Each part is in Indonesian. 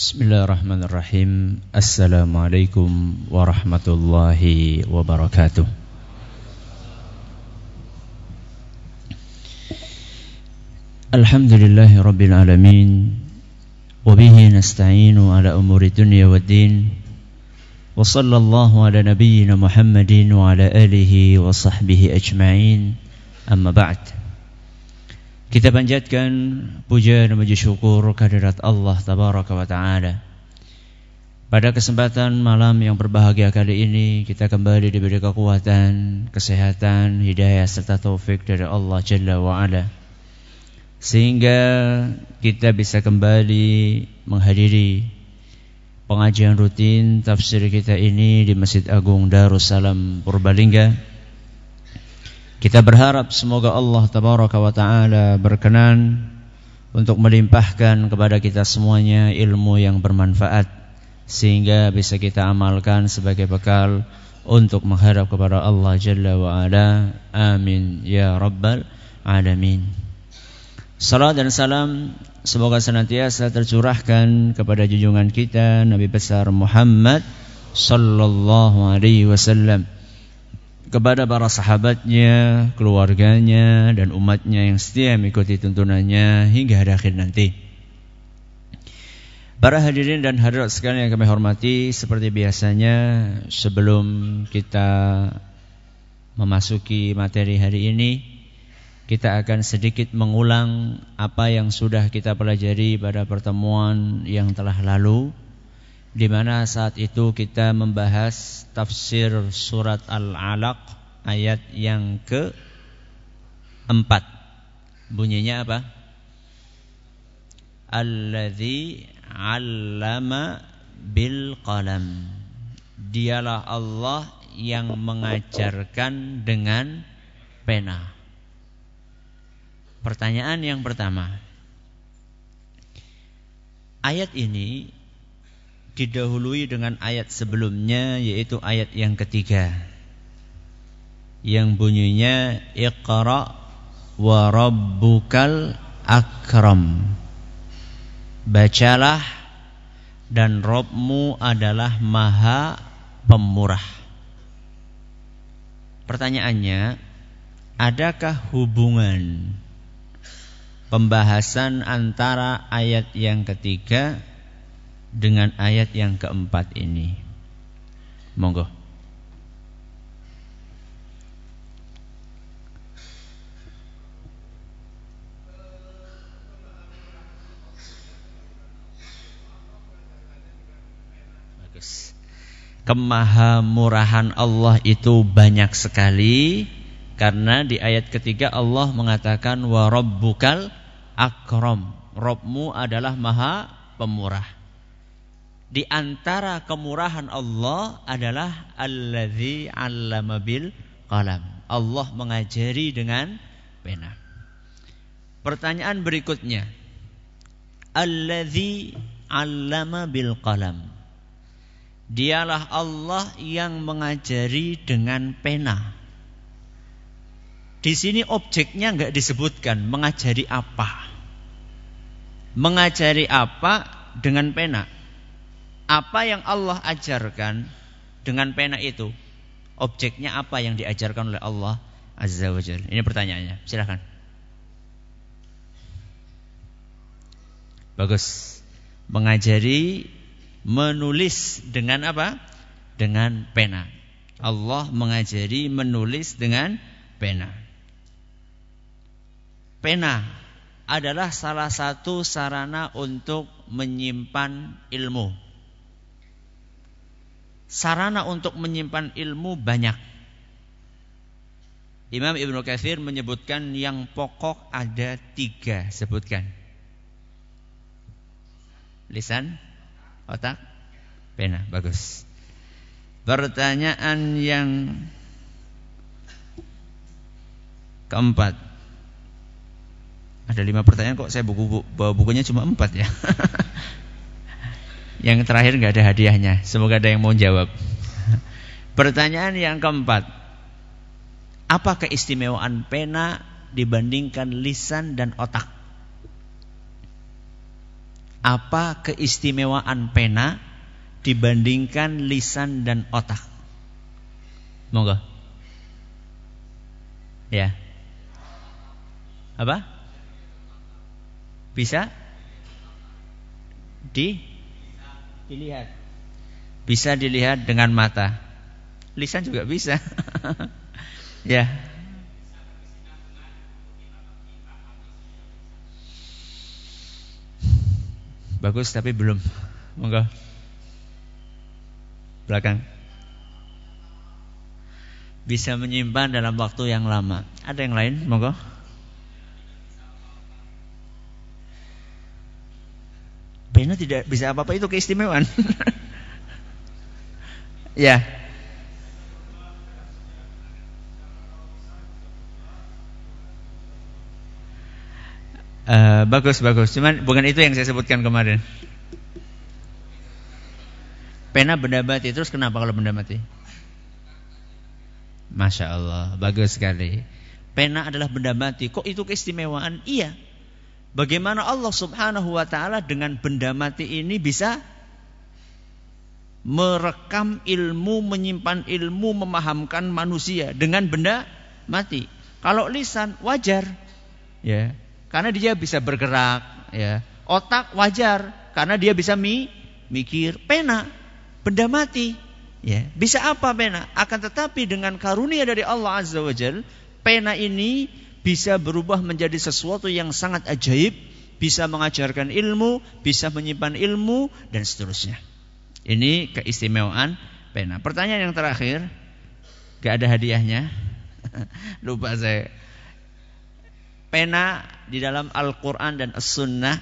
بسم الله الرحمن الرحيم السلام عليكم ورحمة الله وبركاته الحمد لله رب العالمين وبه نستعين على أمور الدنيا والدين وصلى الله على نبينا محمد وعلى آله وصحبه أجمعين أما بعد Kita panjatkan puja dan puji syukur kehadirat Allah Tabaraka wa Ta'ala. Pada kesempatan malam yang berbahagia kali ini kita kembali diberi kekuatan, kesehatan, hidayah serta taufik dari Allah Jalla wa Ala. Sehingga kita bisa kembali menghadiri pengajian rutin tafsir kita ini di Masjid Agung Darussalam Purbalingga kita berharap semoga Allah tabaraka wa taala berkenan untuk melimpahkan kepada kita semuanya ilmu yang bermanfaat sehingga bisa kita amalkan sebagai bekal untuk menghadap kepada Allah Jalla wa Ala. Amin ya rabbal alamin. Salam dan salam semoga senantiasa tercurahkan kepada junjungan kita Nabi besar Muhammad sallallahu alaihi wasallam kepada para sahabatnya, keluarganya, dan umatnya yang setia mengikuti tuntunannya hingga hari akhir nanti. Para hadirin dan hadirat sekalian yang kami hormati, seperti biasanya sebelum kita memasuki materi hari ini, kita akan sedikit mengulang apa yang sudah kita pelajari pada pertemuan yang telah lalu di mana saat itu kita membahas tafsir surat Al-Alaq ayat yang ke empat. Bunyinya apa? Alladzi 'allama bil qalam. Dialah Allah yang mengajarkan dengan pena. Pertanyaan yang pertama. Ayat ini didahului dengan ayat sebelumnya yaitu ayat yang ketiga. Yang bunyinya Iqra wa rabbukal akram. Bacalah dan Robmu adalah maha pemurah. Pertanyaannya Adakah hubungan Pembahasan antara ayat yang ketiga dengan ayat yang keempat ini. Monggo. Bagus. Kemahamurahan Allah itu banyak sekali karena di ayat ketiga Allah mengatakan wa rabbukal akram. Robmu adalah maha pemurah di antara kemurahan Allah adalah allazi 'allama bil qalam. Allah mengajari dengan pena. Pertanyaan berikutnya. Allazi 'allama bil qalam. Dialah Allah yang mengajari dengan pena. Di sini objeknya enggak disebutkan mengajari apa. Mengajari apa dengan pena apa yang Allah ajarkan dengan pena itu? Objeknya apa yang diajarkan oleh Allah Azza wa Jalla? Ini pertanyaannya. Silahkan bagus. Mengajari menulis dengan apa? Dengan pena. Allah mengajari menulis dengan pena. Pena adalah salah satu sarana untuk menyimpan ilmu sarana untuk menyimpan ilmu banyak. Imam Ibnu Katsir menyebutkan yang pokok ada tiga sebutkan. Lisan, otak, pena, bagus. Pertanyaan yang keempat. Ada lima pertanyaan kok saya buku bawa bukunya cuma empat ya. Yang terakhir nggak ada hadiahnya. Semoga ada yang mau jawab. Pertanyaan yang keempat. Apa keistimewaan pena dibandingkan lisan dan otak? Apa keistimewaan pena dibandingkan lisan dan otak? Monggo. Ya. Apa? Bisa? Di dilihat. Bisa dilihat dengan mata. Lisan juga bisa. ya. Bagus tapi belum. Monggo. Belakang. Bisa menyimpan dalam waktu yang lama. Ada yang lain? Monggo. Pena tidak bisa apa-apa itu keistimewaan. ya. Uh, bagus bagus. Cuman bukan itu yang saya sebutkan kemarin. Pena benda mati terus kenapa kalau benda mati? Masya Allah, bagus sekali. Pena adalah benda mati. Kok itu keistimewaan? Iya. Bagaimana Allah Subhanahu wa taala dengan benda mati ini bisa merekam ilmu, menyimpan ilmu, memahamkan manusia dengan benda mati. Kalau lisan wajar, ya. Karena dia bisa bergerak ya. Otak wajar karena dia bisa mi mikir. Pena benda mati ya. Bisa apa pena? Akan tetapi dengan karunia dari Allah azza wajal pena ini bisa berubah menjadi sesuatu yang sangat ajaib bisa mengajarkan ilmu bisa menyimpan ilmu dan seterusnya. Ini keistimewaan pena. Pertanyaan yang terakhir gak ada hadiahnya? Lupa saya. Pena di dalam Al-Quran dan As-Sunnah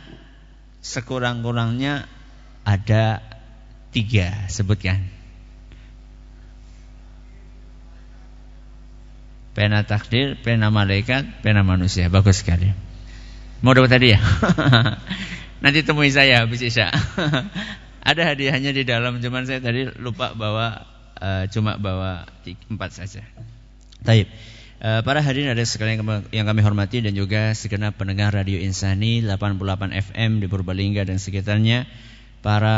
sekurang-kurangnya ada tiga sebutkan. Pena takdir, pena malaikat, pena manusia. Bagus sekali. Mau dapat ya? Nanti temui saya habis Isya. ada hadiahnya di dalam, cuman saya tadi lupa bawa uh, cuma bawa empat saja. Taib. Eh, para hadirin ada sekalian yang kami hormati dan juga segenap pendengar Radio Insani 88 FM di Purbalingga dan sekitarnya, para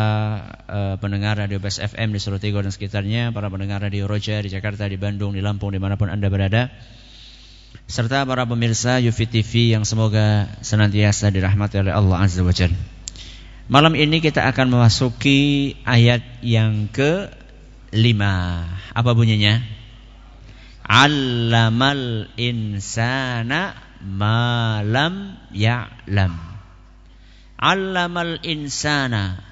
uh, pendengar Radio Best FM di Surutigo dan sekitarnya, para pendengar Radio Roja di Jakarta, di Bandung, di Lampung, di mana pun anda berada, serta para pemirsa Yufi TV yang semoga senantiasa dirahmati oleh Allah Azza wa. Malam ini kita akan memasuki ayat yang ke lima. Apa bunyinya? Allamal insana malam ya'lam. Allamal insana.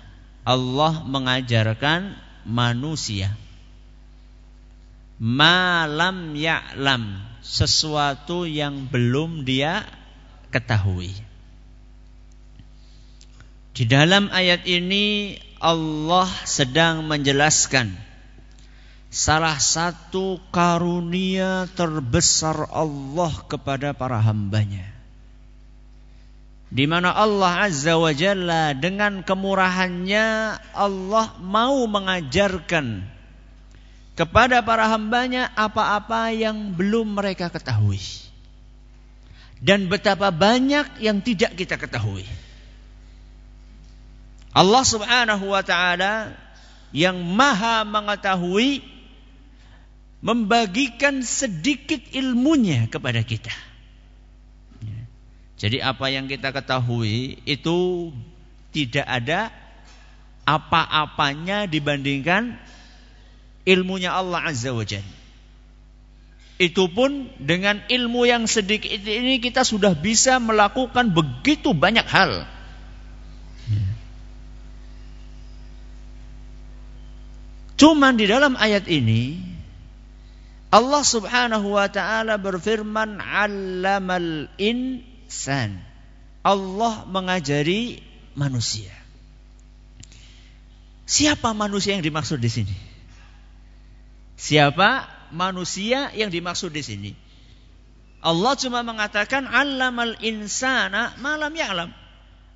Allah mengajarkan manusia. Malam ya'lam. Sesuatu yang belum dia ketahui. Di dalam ayat ini Allah sedang menjelaskan salah satu karunia terbesar Allah kepada para hambanya. Di mana Allah Azza wa Jalla dengan kemurahannya Allah mau mengajarkan kepada para hambanya apa-apa yang belum mereka ketahui. Dan betapa banyak yang tidak kita ketahui. Allah subhanahu wa ta'ala yang maha mengetahui membagikan sedikit ilmunya kepada kita. Jadi apa yang kita ketahui itu tidak ada apa-apanya dibandingkan ilmunya Allah Azza wa Jalla. Itu pun dengan ilmu yang sedikit ini kita sudah bisa melakukan begitu banyak hal. Cuman di dalam ayat ini Allah Subhanahu wa taala berfirman 'allamal insan. Allah mengajari manusia. Siapa manusia yang dimaksud di sini? Siapa manusia yang dimaksud di sini? Allah cuma mengatakan 'allamal insana malam ya'lam.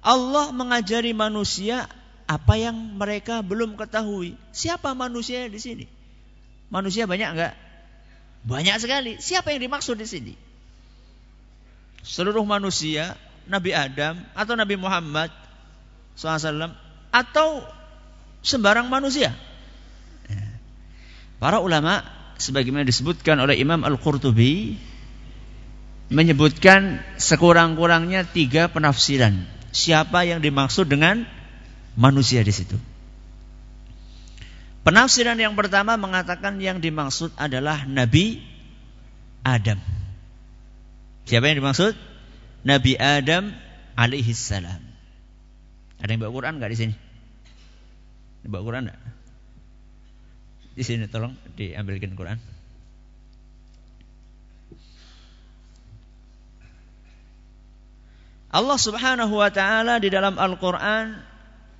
Allah mengajari manusia apa yang mereka belum ketahui. Siapa manusia di sini? Manusia banyak enggak? Banyak sekali. Siapa yang dimaksud di sini? Seluruh manusia, Nabi Adam atau Nabi Muhammad SAW atau sembarang manusia. Ya. Para ulama sebagaimana disebutkan oleh Imam Al-Qurtubi menyebutkan sekurang-kurangnya tiga penafsiran. Siapa yang dimaksud dengan manusia di situ? Penafsiran yang pertama mengatakan yang dimaksud adalah Nabi Adam. Siapa yang dimaksud? Nabi Adam alaihi salam. Ada yang bawa Quran nggak di sini? Bawa Quran enggak? Di sini tolong diambilkan Quran. Allah Subhanahu wa taala di dalam Al-Qur'an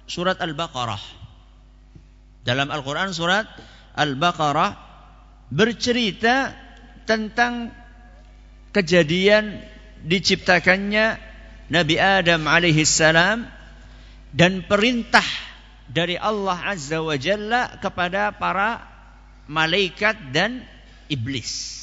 surat Al-Baqarah. Dalam Al-Qur'an surat Al-Baqarah bercerita tentang kejadian diciptakannya Nabi Adam alaihi salam dan perintah dari Allah Azza wa Jalla kepada para malaikat dan iblis.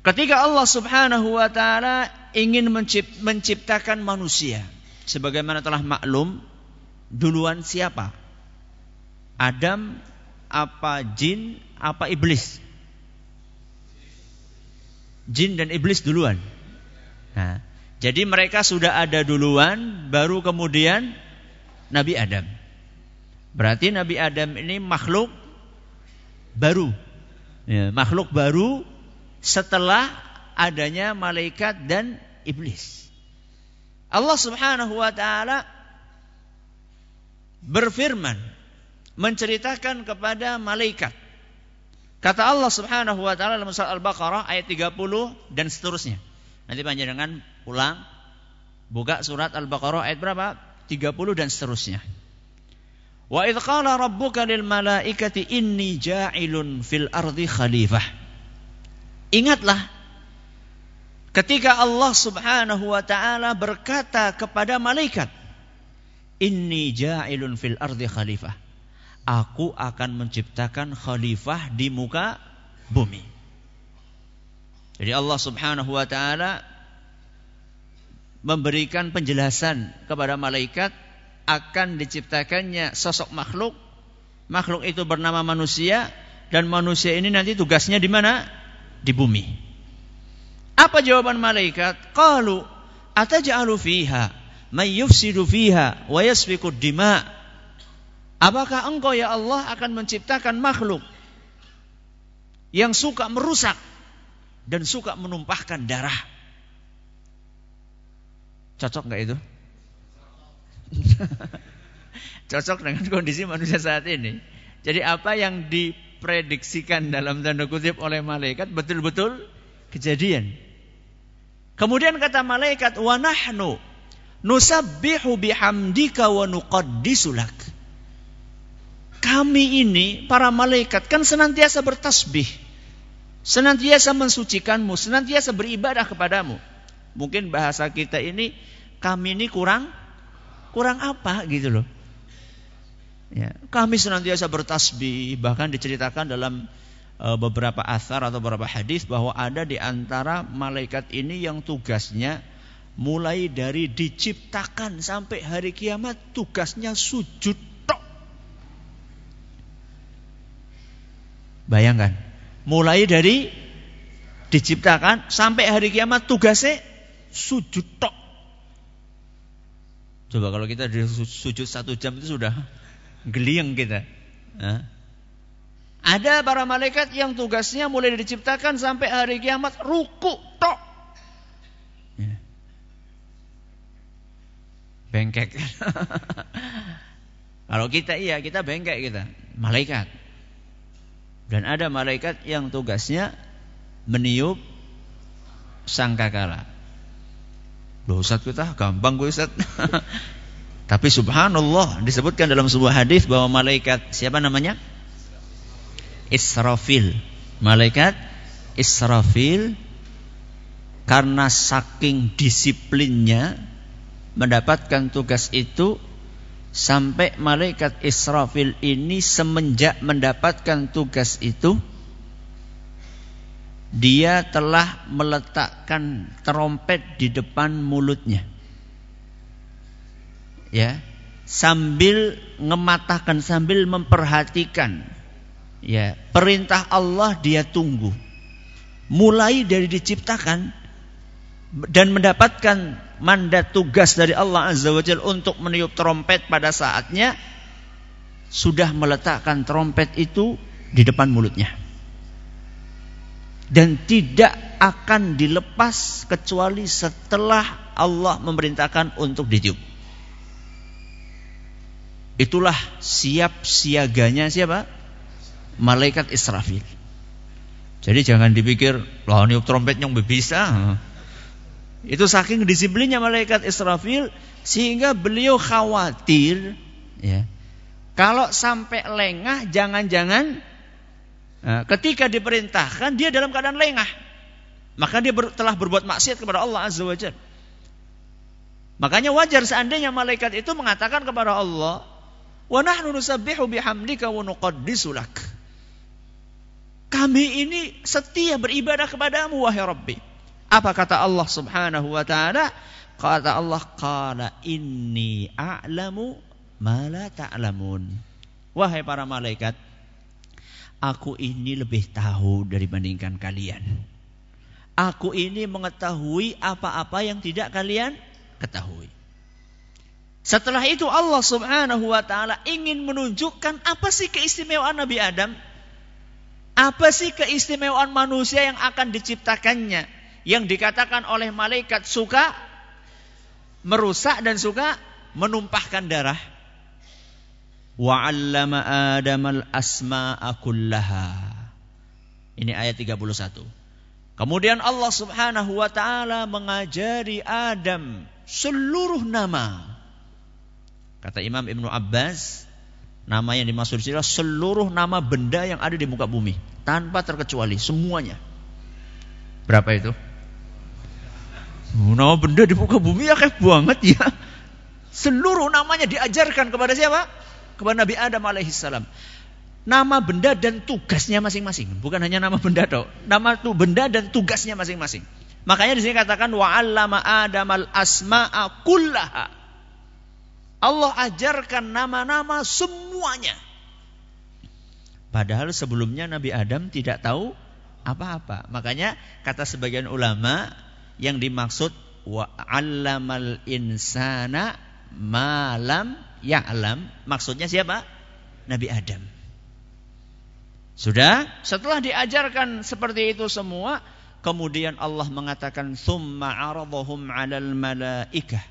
Ketika Allah Subhanahu wa taala ingin menciptakan manusia, sebagaimana telah maklum, duluan siapa? Adam apa jin apa iblis? Jin dan iblis duluan. Nah, jadi mereka sudah ada duluan, baru kemudian Nabi Adam. Berarti Nabi Adam ini makhluk baru. Ya, makhluk baru setelah adanya malaikat dan iblis. Allah Subhanahu wa taala berfirman menceritakan kepada malaikat. Kata Allah Subhanahu wa taala dalam surat Al-Baqarah ayat 30 dan seterusnya. Nanti panjenengan pulang buka surat Al-Baqarah ayat berapa? 30 dan seterusnya. Wa idh qala rabbuka lil malaikati inni ja'ilun fil ardi khalifah. Ingatlah ketika Allah Subhanahu wa taala berkata kepada malaikat, "Inni ja'ilun fil ardi khalifah." Aku akan menciptakan khalifah di muka bumi. Jadi Allah Subhanahu wa taala memberikan penjelasan kepada malaikat akan diciptakannya sosok makhluk. Makhluk itu bernama manusia dan manusia ini nanti tugasnya di mana? di bumi. Apa jawaban malaikat? Qalu ataj'alu fiha may yufsidu fiha wa dima. Apakah engkau ya Allah akan menciptakan makhluk yang suka merusak dan suka menumpahkan darah? Cocok nggak itu? Cocok dengan kondisi manusia saat ini. Jadi apa yang di diprediksikan dalam tanda kutip oleh malaikat betul-betul kejadian. Kemudian kata malaikat wa nahnu nusabbihu bihamdika wa nuqaddisulak. Kami ini para malaikat kan senantiasa bertasbih. Senantiasa mensucikanmu, senantiasa beribadah kepadamu. Mungkin bahasa kita ini kami ini kurang kurang apa gitu loh. Ya, kami senantiasa bertasbih, bahkan diceritakan dalam e, beberapa asar atau beberapa hadis bahwa ada di antara malaikat ini yang tugasnya mulai dari diciptakan sampai hari kiamat tugasnya sujud tok. Bayangkan, mulai dari diciptakan sampai hari kiamat tugasnya sujud tok. Coba kalau kita sujud satu jam itu sudah Geliang kita. Ada para malaikat yang tugasnya mulai diciptakan sampai hari kiamat ruku tok. Ya. Bengkek. Kalau kita iya, kita bengkek kita. Malaikat. Dan ada malaikat yang tugasnya meniup sangkakala. Loh Ustaz kita gampang gue Ustaz. Tapi subhanallah disebutkan dalam sebuah hadis bahwa malaikat siapa namanya? Israfil. Malaikat Israfil karena saking disiplinnya mendapatkan tugas itu sampai malaikat Israfil ini semenjak mendapatkan tugas itu dia telah meletakkan terompet di depan mulutnya. Ya sambil ngematahkan sambil memperhatikan. Ya perintah Allah dia tunggu. Mulai dari diciptakan dan mendapatkan mandat tugas dari Allah Azza wa Jalla untuk meniup trompet pada saatnya sudah meletakkan trompet itu di depan mulutnya dan tidak akan dilepas kecuali setelah Allah memerintahkan untuk ditiup. Itulah siap siaganya siapa? Malaikat Israfil. Jadi jangan dipikir, lah niup trompet yang bisa. Itu saking disiplinnya malaikat Israfil sehingga beliau khawatir ya. Kalau sampai lengah jangan-jangan Nah, ketika diperintahkan dia dalam keadaan lengah. Maka dia ber, telah berbuat maksiat kepada Allah Azza wa. Makanya wajar seandainya malaikat itu mengatakan kepada Allah, "Wa nahnu nusabbihu bihamdika wa nuqaddisu lak." Kami ini setia beribadah kepadamu wahai Rabbi. Apa kata Allah Subhanahu wa taala? Kata Allah, "Qala inni a'lamu ma la ta'lamun." Wahai para malaikat, Aku ini lebih tahu dibandingkan kalian. Aku ini mengetahui apa-apa yang tidak kalian ketahui. Setelah itu Allah Subhanahu wa taala ingin menunjukkan apa sih keistimewaan Nabi Adam? Apa sih keistimewaan manusia yang akan diciptakannya? Yang dikatakan oleh malaikat suka merusak dan suka menumpahkan darah wa 'allama Adam al-asma'a kullaha. Ini ayat 31. Kemudian Allah Subhanahu wa taala mengajari Adam seluruh nama. Kata Imam Ibnu Abbas, nama yang dimaksud adalah seluruh nama benda yang ada di muka bumi tanpa terkecuali semuanya. Berapa itu? Nama benda di muka bumi ya kayak banget ya. Seluruh namanya diajarkan kepada siapa? kepada Nabi Adam alaihissalam. Nama benda dan tugasnya masing-masing. Bukan hanya nama benda toh. Nama tu benda dan tugasnya masing-masing. Makanya di sini katakan wa 'allama Adam al asma'a kullaha. Allah ajarkan nama-nama semuanya. Padahal sebelumnya Nabi Adam tidak tahu apa-apa. Makanya kata sebagian ulama yang dimaksud wa 'allamal insana malam ya'lam maksudnya siapa? Nabi Adam. Sudah? Setelah diajarkan seperti itu semua, kemudian Allah mengatakan summa 'aradhum 'alal malaikah.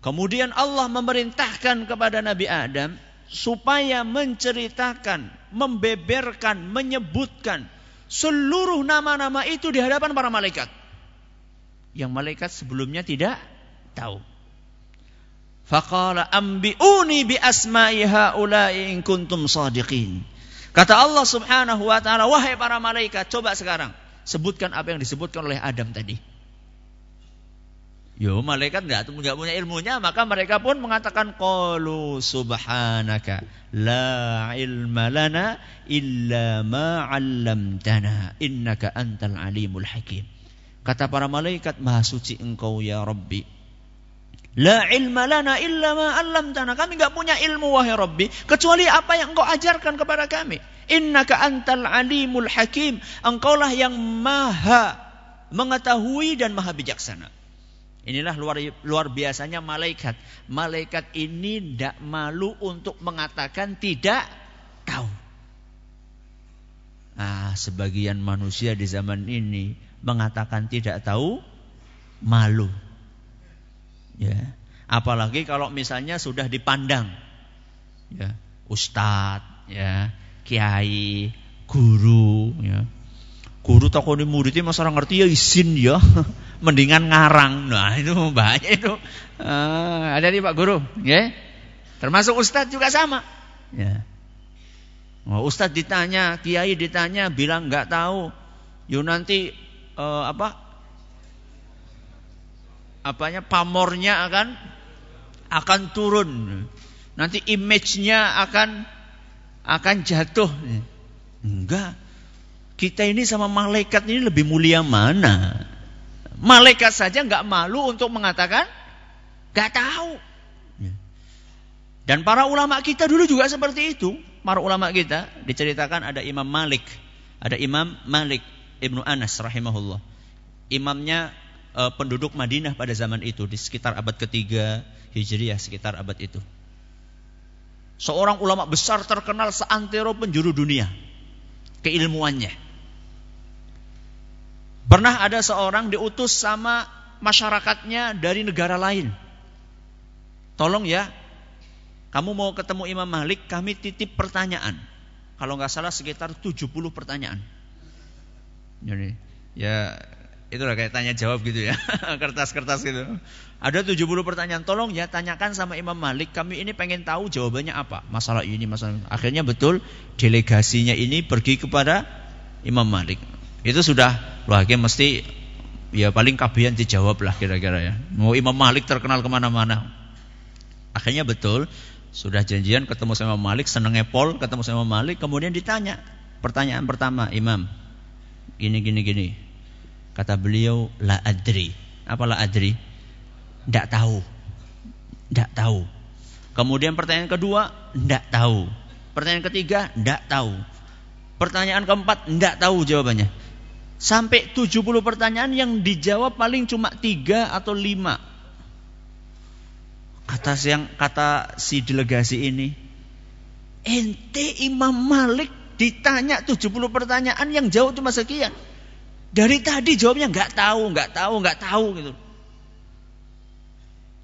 Kemudian Allah memerintahkan kepada Nabi Adam supaya menceritakan, membeberkan, menyebutkan seluruh nama-nama itu di hadapan para malaikat. Yang malaikat sebelumnya tidak tahu. Faqala ambi'uni bi asma'i haula'i in kuntum sadiqin. Kata Allah Subhanahu wa taala, wahai para malaikat, coba sekarang sebutkan apa yang disebutkan oleh Adam tadi. Yo, malaikat enggak punya ilmunya, maka mereka pun mengatakan qalu subhanaka la ilma lana illa ma 'allamtana innaka antal alimul hakim. Kata para malaikat, Maha suci Engkau ya Rabbi. La ilma lana illa ma 'allamtana. Kami enggak punya ilmu wahai Rabbi kecuali apa yang Engkau ajarkan kepada kami. Innaka antal alimul hakim. Engkaulah yang maha mengetahui dan maha bijaksana. Inilah luar luar biasanya malaikat. Malaikat ini tidak malu untuk mengatakan tidak tahu. Ah, sebagian manusia di zaman ini mengatakan tidak tahu malu. Ya. Apalagi kalau misalnya sudah dipandang ya, ustadz, ya, kiai, guru, ya. Guru takoni muridnya masa orang ngerti ya izin ya. Mendingan ngarang. Nah, itu bahaya itu. Uh, ada di Pak Guru, ya. Termasuk ustadz juga sama. Ya. Oh, ustadz ditanya, kiai ditanya, bilang nggak tahu. Yuk nanti uh, apa apanya pamornya akan akan turun. Nanti image-nya akan akan jatuh. Enggak. Kita ini sama malaikat ini lebih mulia mana? Malaikat saja enggak malu untuk mengatakan enggak tahu. Dan para ulama kita dulu juga seperti itu. Para ulama kita diceritakan ada Imam Malik, ada Imam Malik Ibnu Anas rahimahullah. Imamnya e, penduduk Madinah pada zaman itu di sekitar abad ketiga Hijriah sekitar abad itu. Seorang ulama besar terkenal seantero penjuru dunia keilmuannya. Pernah ada seorang diutus sama masyarakatnya dari negara lain. Tolong ya, kamu mau ketemu Imam Malik, kami titip pertanyaan. Kalau nggak salah sekitar 70 pertanyaan. Jadi, ya itulah kayak tanya jawab gitu ya, kertas-kertas gitu. Ada 70 pertanyaan, tolong ya tanyakan sama Imam Malik, kami ini pengen tahu jawabannya apa. Masalah ini, masalah ini. Akhirnya betul delegasinya ini pergi kepada Imam Malik. Itu sudah, wah mesti ya paling kabian dijawab lah kira-kira ya. Mau Imam Malik terkenal ke mana-mana. Akhirnya betul, sudah janjian ketemu sama Malik, senengnya Pol ketemu sama Malik, kemudian ditanya. Pertanyaan pertama, Imam, gini gini gini. Kata beliau, la adri. Apa la adri? Tidak tahu. Tidak tahu. Kemudian pertanyaan kedua, tidak tahu. Pertanyaan ketiga, tidak tahu. Pertanyaan keempat, tidak tahu jawabannya. Sampai 70 pertanyaan yang dijawab paling cuma tiga atau lima Kata yang kata si delegasi ini, ente Imam Malik ditanya 70 pertanyaan yang jauh cuma sekian. Dari tadi jawabnya nggak tahu, nggak tahu, nggak tahu gitu.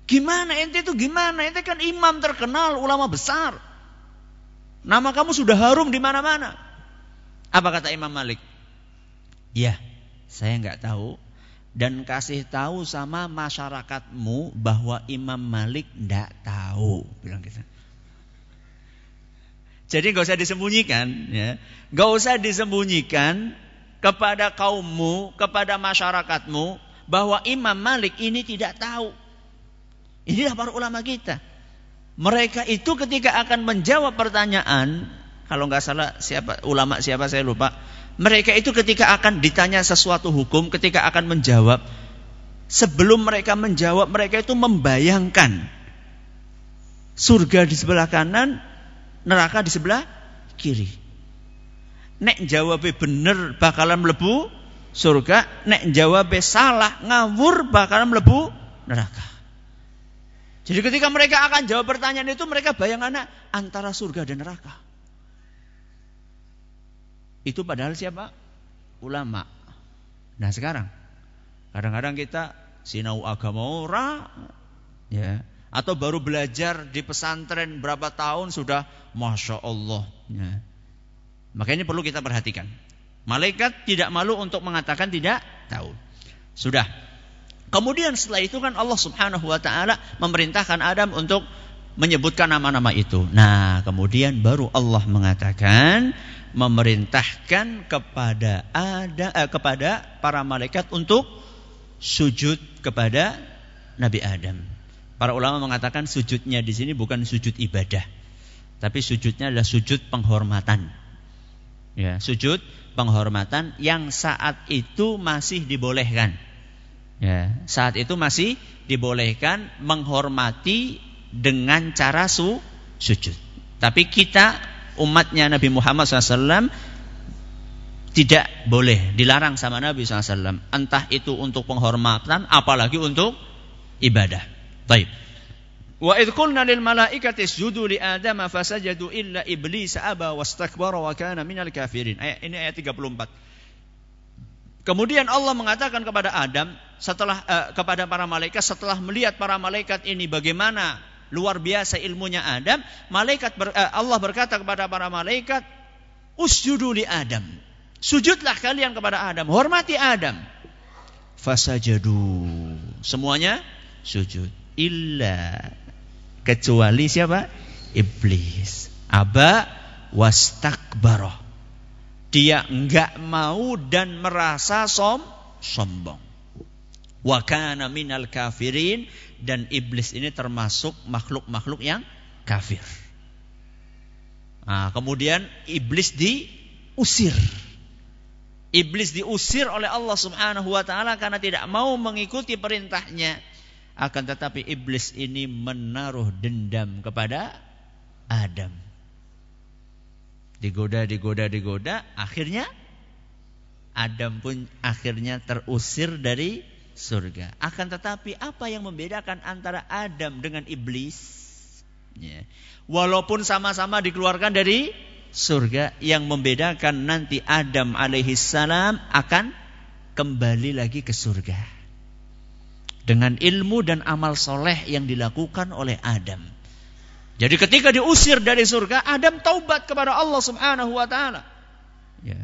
Gimana ente itu gimana? Ente kan imam terkenal, ulama besar. Nama kamu sudah harum di mana-mana. Apa kata Imam Malik? Ya, saya nggak tahu dan kasih tahu sama masyarakatmu bahwa Imam Malik tidak tahu bilang gitu. Jadi nggak usah disembunyikan ya. Nggak usah disembunyikan kepada kaummu, kepada masyarakatmu bahwa Imam Malik ini tidak tahu. Inilah para ulama kita. Mereka itu ketika akan menjawab pertanyaan, kalau nggak salah siapa ulama siapa saya lupa, mereka itu ketika akan ditanya sesuatu hukum, ketika akan menjawab, sebelum mereka menjawab, mereka itu membayangkan surga di sebelah kanan, neraka di sebelah kiri. Nek jawabnya bener bakalan melebu surga, nek jawabnya salah ngawur bakalan melebu neraka. Jadi ketika mereka akan jawab pertanyaan itu mereka bayangannya antara surga dan neraka. Itu padahal siapa? Ulama. Nah sekarang, kadang-kadang kita sinau agama ora, ya, atau baru belajar di pesantren berapa tahun sudah, masya Allah. Ya. Makanya perlu kita perhatikan. Malaikat tidak malu untuk mengatakan tidak tahu. Sudah. Kemudian setelah itu kan Allah Subhanahu wa taala memerintahkan Adam untuk menyebutkan nama-nama itu. Nah, kemudian baru Allah mengatakan memerintahkan kepada ada eh, kepada para malaikat untuk sujud kepada Nabi Adam. Para ulama mengatakan sujudnya di sini bukan sujud ibadah, tapi sujudnya adalah sujud penghormatan. Ya, sujud penghormatan yang saat itu masih dibolehkan. Ya, saat itu masih dibolehkan menghormati dengan cara su sujud. Tapi kita umatnya Nabi Muhammad SAW tidak boleh dilarang sama Nabi SAW. Entah itu untuk penghormatan, apalagi untuk ibadah. Baik. Wa idh qulna lil malaikati isjudu li Adam fasajadu illa iblis aba wastakbara wa kana minal kafirin. Ayat ini ayat 34. Kemudian Allah mengatakan kepada Adam setelah uh, kepada para malaikat setelah melihat para malaikat ini bagaimana luar biasa ilmunya Adam, malaikat ber, uh, Allah berkata kepada para malaikat, "Usjudu li Adam." Sujudlah kalian kepada Adam, hormati Adam. Fasajadu. Semuanya sujud. Illa kecuali siapa? Iblis. Aba wastakbarah. Dia enggak mau dan merasa som sombong. Wa kana minal kafirin dan iblis ini termasuk makhluk-makhluk yang kafir. Nah, kemudian iblis diusir. Iblis diusir oleh Allah Subhanahu wa taala karena tidak mau mengikuti perintahnya. Akan tetapi iblis ini menaruh dendam kepada Adam. Digoda, digoda, digoda, akhirnya Adam pun akhirnya terusir dari surga. Akan tetapi apa yang membedakan antara Adam dengan iblis? Ya. Walaupun sama-sama dikeluarkan dari surga, yang membedakan nanti Adam alaihissalam akan kembali lagi ke surga. Dengan ilmu dan amal soleh yang dilakukan oleh Adam. Jadi ketika diusir dari surga, Adam taubat kepada Allah Subhanahu wa taala. Ya.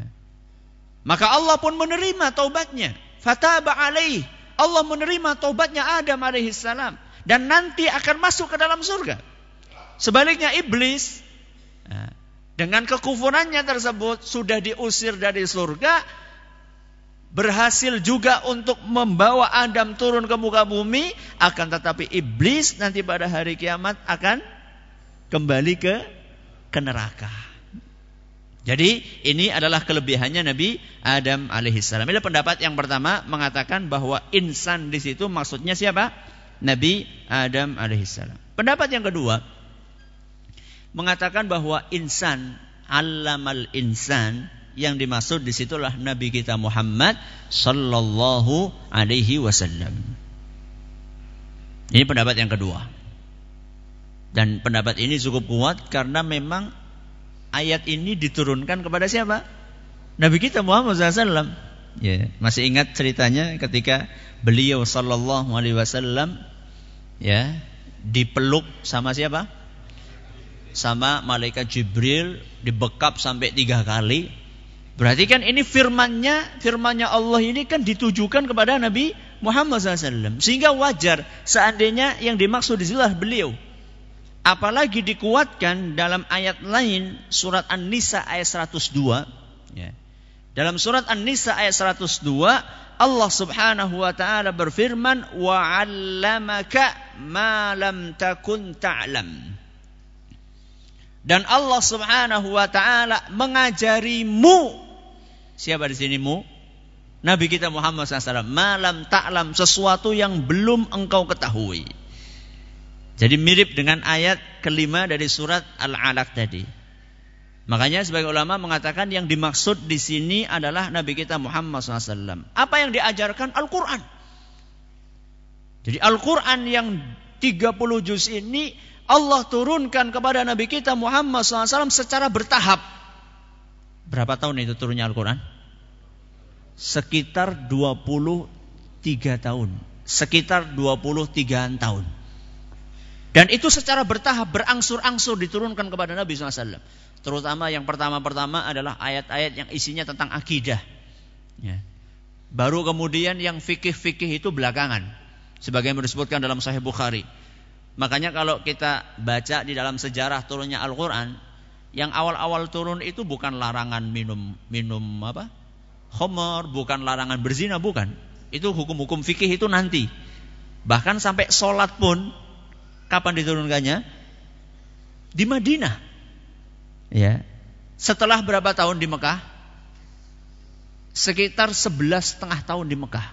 Maka Allah pun menerima taubatnya. Fataba alaih. Allah menerima taubatnya Adam alaihissalam dan nanti akan masuk ke dalam surga. Sebaliknya iblis ya, dengan kekufurannya tersebut sudah diusir dari surga, berhasil juga untuk membawa Adam turun ke muka bumi, akan tetapi iblis nanti pada hari kiamat akan kembali ke ke neraka. Jadi ini adalah kelebihannya Nabi Adam alaihissalam. Ini pendapat yang pertama mengatakan bahwa insan di situ maksudnya siapa? Nabi Adam alaihissalam. Pendapat yang kedua mengatakan bahwa insan alamal insan yang dimaksud di situlah Nabi kita Muhammad Sallallahu Alaihi Wasallam. Ini pendapat yang kedua. Dan pendapat ini cukup kuat karena memang ayat ini diturunkan kepada siapa? Nabi kita Muhammad SAW. Ya, masih ingat ceritanya ketika beliau Sallallahu Alaihi Wasallam ya dipeluk sama siapa? Sama malaikat Jibril dibekap sampai tiga kali. Berarti kan ini firmannya, firmannya Allah ini kan ditujukan kepada Nabi Muhammad SAW. Sehingga wajar seandainya yang dimaksud di situlah beliau. Apalagi dikuatkan dalam ayat lain surat An-Nisa ayat 102 ya. Dalam surat An-Nisa ayat 102 Allah Subhanahu wa taala berfirman wa ma lam takun ta'lam. Dan Allah Subhanahu wa taala mengajarimu siapa di sini mu? Nabi kita Muhammad SAW malam taklam sesuatu yang belum engkau ketahui. Jadi mirip dengan ayat kelima dari surat Al-Alaq tadi. Makanya sebagai ulama mengatakan yang dimaksud di sini adalah Nabi kita Muhammad SAW. Apa yang diajarkan Al-Quran. Jadi Al-Quran yang 30 juz ini Allah turunkan kepada Nabi kita Muhammad SAW secara bertahap. Berapa tahun itu turunnya Al-Quran? Sekitar 23 tahun. Sekitar 23 tahun. Dan itu secara bertahap, berangsur-angsur diturunkan kepada Nabi SAW. Terutama yang pertama-pertama adalah ayat-ayat yang isinya tentang akidah. Ya. Baru kemudian yang fikih-fikih itu belakangan. Sebagai yang disebutkan dalam Sahih Bukhari. Makanya kalau kita baca di dalam sejarah turunnya Al-Quran, yang awal-awal turun itu bukan larangan minum minum apa? Homer, bukan larangan berzina, bukan. Itu hukum-hukum fikih itu nanti. Bahkan sampai sholat pun Kapan diturunkannya? Di Madinah. Ya. Setelah berapa tahun di Mekah? Sekitar sebelas setengah tahun di Mekah.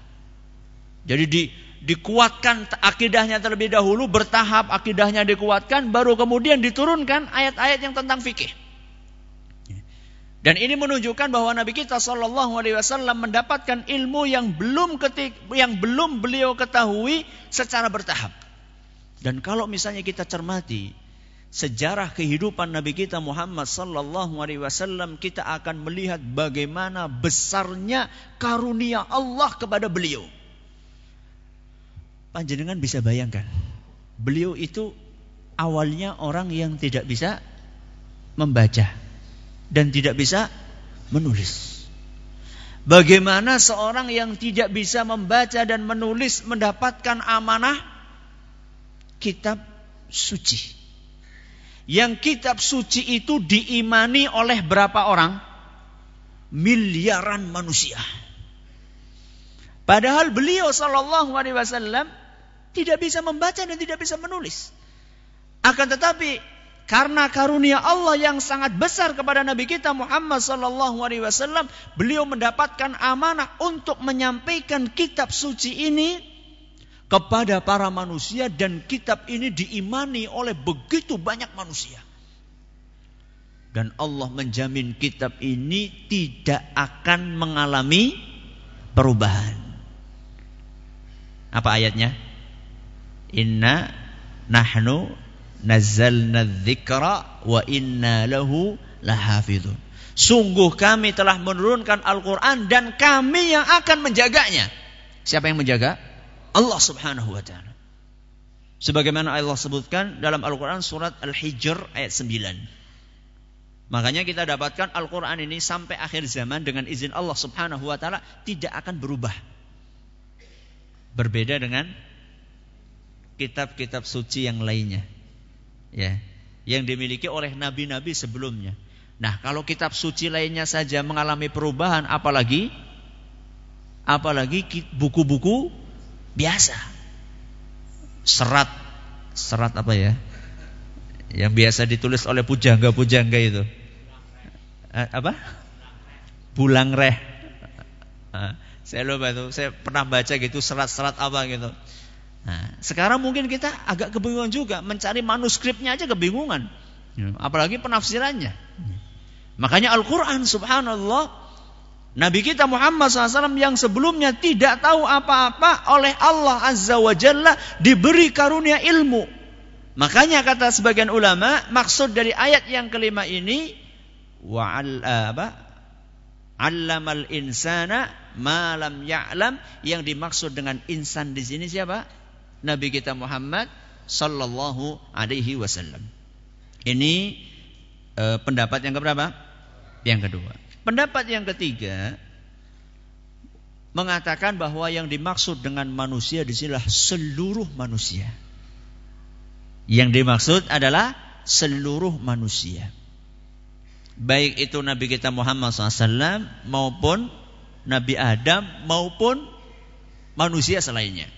Jadi di, dikuatkan akidahnya terlebih dahulu, bertahap akidahnya dikuatkan, baru kemudian diturunkan ayat-ayat yang tentang fikih. Dan ini menunjukkan bahwa Nabi kita Shallallahu Alaihi Wasallam mendapatkan ilmu yang belum ketik, yang belum beliau ketahui secara bertahap. Dan kalau misalnya kita cermati sejarah kehidupan Nabi kita Muhammad sallallahu alaihi wasallam, kita akan melihat bagaimana besarnya karunia Allah kepada beliau. Panjenengan bisa bayangkan, beliau itu awalnya orang yang tidak bisa membaca dan tidak bisa menulis. Bagaimana seorang yang tidak bisa membaca dan menulis mendapatkan amanah kitab suci. Yang kitab suci itu diimani oleh berapa orang? Miliaran manusia. Padahal beliau Shallallahu Alaihi Wasallam tidak bisa membaca dan tidak bisa menulis. Akan tetapi karena karunia Allah yang sangat besar kepada Nabi kita Muhammad Sallallahu Alaihi Wasallam, beliau mendapatkan amanah untuk menyampaikan kitab suci ini kepada para manusia dan kitab ini diimani oleh begitu banyak manusia. Dan Allah menjamin kitab ini tidak akan mengalami perubahan. Apa ayatnya? Inna nahnu nazzalna dzikra wa inna lahu lahafidun. Sungguh kami telah menurunkan Al-Quran dan kami yang akan menjaganya. Siapa yang menjaga? Allah subhanahu wa ta'ala. Sebagaimana Allah sebutkan dalam Al-Quran surat Al-Hijr ayat 9. Makanya kita dapatkan Al-Quran ini sampai akhir zaman dengan izin Allah subhanahu wa ta'ala tidak akan berubah. Berbeda dengan kitab-kitab suci yang lainnya. Ya, yang dimiliki oleh nabi-nabi sebelumnya. Nah, kalau kitab suci lainnya saja mengalami perubahan, apalagi apalagi buku-buku biasa. Serat serat apa ya? Yang biasa ditulis oleh pujangga-pujangga itu. Eh, apa? Bulang reh. Ah, saya lupa itu, saya pernah baca gitu serat-serat apa gitu. Nah, sekarang mungkin kita agak kebingungan juga mencari manuskripnya aja kebingungan. Apalagi penafsirannya. Makanya Al-Quran subhanallah Nabi kita Muhammad SAW yang sebelumnya tidak tahu apa-apa oleh Allah Azza wa Jalla diberi karunia ilmu. Makanya kata sebagian ulama maksud dari ayat yang kelima ini wa apa? Allamal insana ma lam ya'lam yang dimaksud dengan insan di sini siapa? Nabi kita Muhammad sallallahu alaihi wasallam. Ini eh, pendapat yang keberapa? Yang kedua. Pendapat yang ketiga mengatakan bahwa yang dimaksud dengan manusia di sinilah seluruh manusia. Yang dimaksud adalah seluruh manusia. Baik itu Nabi kita Muhammad SAW maupun Nabi Adam maupun manusia selainnya.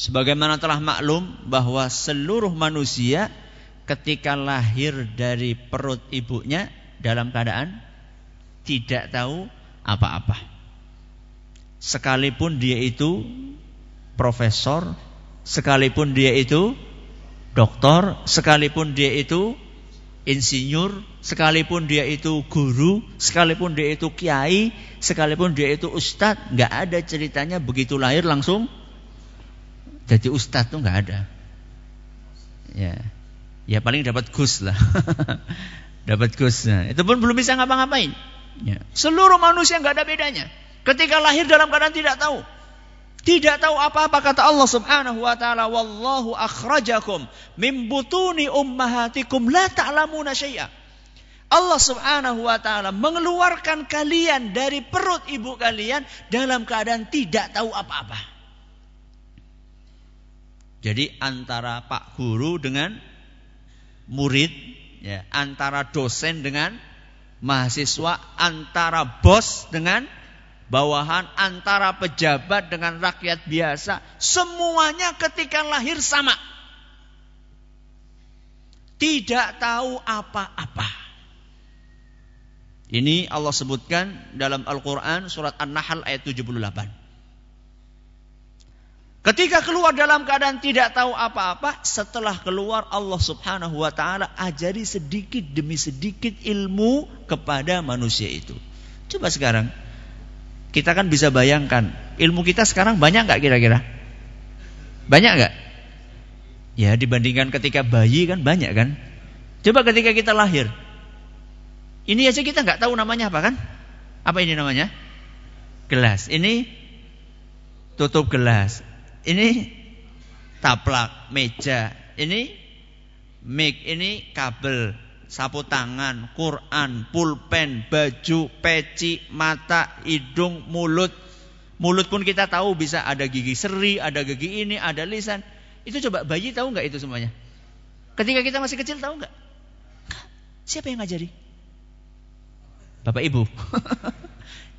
Sebagaimana telah maklum bahwa seluruh manusia ketika lahir dari perut ibunya dalam keadaan tidak tahu apa-apa. Sekalipun dia itu profesor, sekalipun dia itu doktor, sekalipun dia itu insinyur, sekalipun dia itu guru, sekalipun dia itu kiai, sekalipun dia itu ustadz, nggak ada ceritanya begitu lahir langsung jadi ustadz tuh nggak ada. Ya ya paling dapat gus lah. dapat gus. Nah, itu pun belum bisa ngapa-ngapain. Ya. Seluruh manusia nggak ada bedanya. Ketika lahir dalam keadaan tidak tahu. Tidak tahu apa-apa kata Allah Subhanahu wa taala, "Wallahu akhrajakum min butuni ummahatikum la ta'lamuna syai'a." Allah Subhanahu wa taala mengeluarkan kalian dari perut ibu kalian dalam keadaan tidak tahu apa-apa. Jadi antara Pak Guru dengan murid, ya, antara dosen dengan mahasiswa, antara bos dengan bawahan, antara pejabat dengan rakyat biasa, semuanya ketika lahir sama. Tidak tahu apa-apa. Ini Allah sebutkan dalam Al-Quran surat An-Nahl ayat 78. Ketika keluar dalam keadaan tidak tahu apa-apa, setelah keluar Allah Subhanahu wa taala ajari sedikit demi sedikit ilmu kepada manusia itu. Coba sekarang kita kan bisa bayangkan, ilmu kita sekarang banyak nggak kira-kira? Banyak nggak? Ya dibandingkan ketika bayi kan banyak kan? Coba ketika kita lahir, ini aja kita nggak tahu namanya apa kan? Apa ini namanya? Gelas. Ini tutup gelas ini taplak meja, ini mic, ini kabel, sapu tangan, Quran, pulpen, baju, peci, mata, hidung, mulut. Mulut pun kita tahu bisa ada gigi seri, ada gigi ini, ada lisan. Itu coba bayi tahu nggak itu semuanya? Ketika kita masih kecil tahu nggak? Siapa yang ngajari? Bapak Ibu.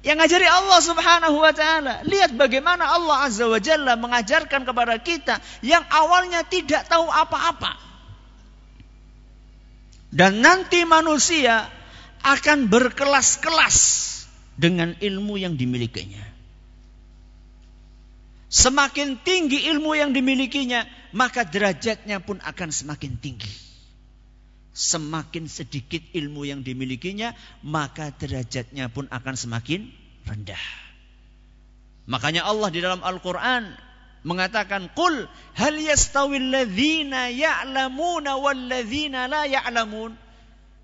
Yang ngajari Allah subhanahu wa ta'ala. Lihat bagaimana Allah azza wa jalla mengajarkan kepada kita yang awalnya tidak tahu apa-apa. Dan nanti manusia akan berkelas-kelas dengan ilmu yang dimilikinya. Semakin tinggi ilmu yang dimilikinya, maka derajatnya pun akan semakin tinggi. Semakin sedikit ilmu yang dimilikinya, maka derajatnya pun akan semakin rendah. Makanya Allah di dalam Al-Quran mengatakan, Qul hal yastawil ladhina ya'lamuna wal ladhina la ya'lamun.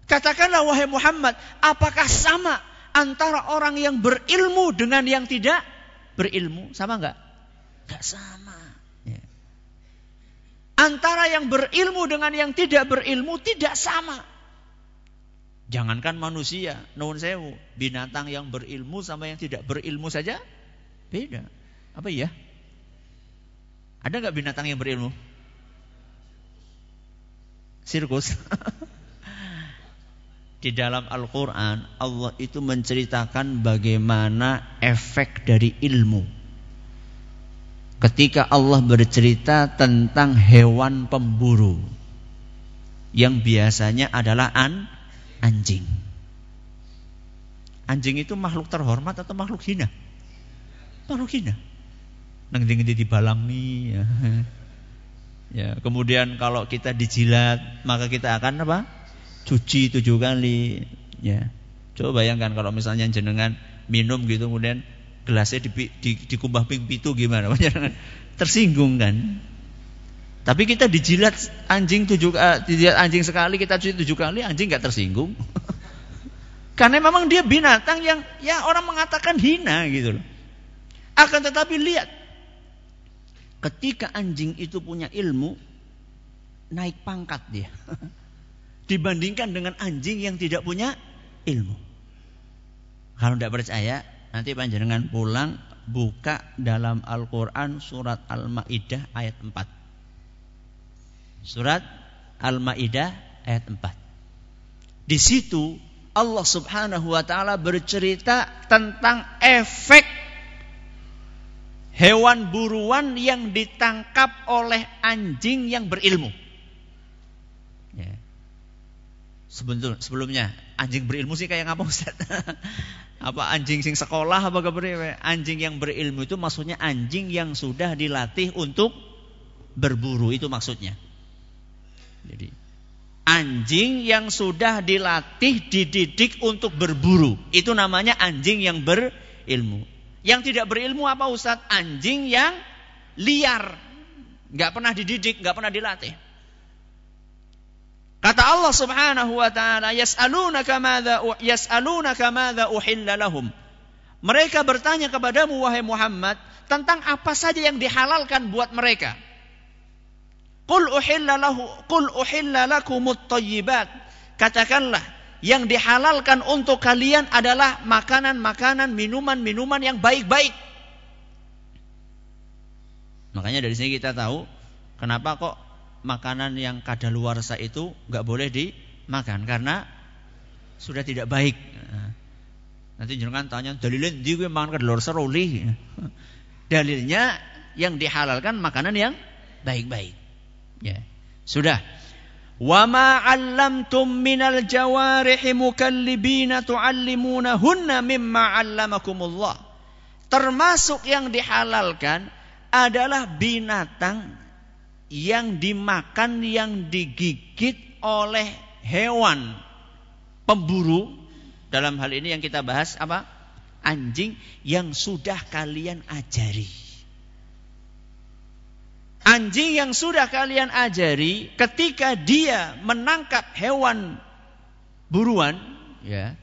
Katakanlah wahai Muhammad, apakah sama antara orang yang berilmu dengan yang tidak berilmu? Sama enggak? Enggak sama. Antara yang berilmu dengan yang tidak berilmu tidak sama. Jangankan manusia, nuwun sewu, binatang yang berilmu sama yang tidak berilmu saja beda. Apa ya? Ada nggak binatang yang berilmu? Sirkus. Di dalam Al-Quran Allah itu menceritakan bagaimana efek dari ilmu. Ketika Allah bercerita tentang hewan pemburu yang biasanya adalah an anjing. Anjing itu makhluk terhormat atau makhluk hina? Makhluk hina. Nang di balang nih ya. ya. Kemudian kalau kita dijilat maka kita akan apa? cuci tujuh kali ya coba bayangkan kalau misalnya jenengan minum gitu kemudian gelasnya di, di, dikumbah ping pitu gimana? Tersinggung kan? Tapi kita dijilat anjing tujuh uh, dijilat anjing sekali kita cuci tujuh kali anjing nggak tersinggung. Karena memang dia binatang yang ya orang mengatakan hina gitu loh. Akan tetapi lihat ketika anjing itu punya ilmu naik pangkat dia. Dibandingkan dengan anjing yang tidak punya ilmu. Kalau tidak percaya, nanti panjenengan pulang buka dalam Al-Quran surat Al-Ma'idah ayat 4. Surat Al-Ma'idah ayat 4. Di situ Allah Subhanahu wa taala bercerita tentang efek hewan buruan yang ditangkap oleh anjing yang berilmu. Sebentul, sebelumnya anjing berilmu sih kayak ngapa Ustaz? apa anjing sing sekolah apa kepriwe? Anjing yang berilmu itu maksudnya anjing yang sudah dilatih untuk berburu itu maksudnya. Jadi anjing yang sudah dilatih dididik untuk berburu itu namanya anjing yang berilmu. Yang tidak berilmu apa Ustaz? Anjing yang liar, nggak pernah dididik, nggak pernah dilatih. Kata Allah Subhanahu wa taala, "Yas'alunaka madza yas'alunaka madza uhilla lahum." Mereka bertanya kepadamu wahai Muhammad tentang apa saja yang dihalalkan buat mereka. Qul uhilla lahu qul uhilla lakumut thayyibat. Katakanlah yang dihalalkan untuk kalian adalah makanan-makanan, minuman-minuman yang baik-baik. Makanya dari sini kita tahu kenapa kok makanan yang kadaluarsa itu nggak boleh dimakan karena sudah tidak baik. Nanti jangan tanya dalilnya di gue makan kadaluarsa roli. Dalilnya yang dihalalkan makanan yang baik-baik. Ya. Sudah. Wa ma 'allamtum minal jawarihi mukallibina tu'allimunahunna mimma 'allamakumullah. Termasuk yang dihalalkan adalah binatang yang dimakan, yang digigit oleh hewan pemburu. Dalam hal ini yang kita bahas apa? Anjing yang sudah kalian ajari. Anjing yang sudah kalian ajari ketika dia menangkap hewan buruan, ya.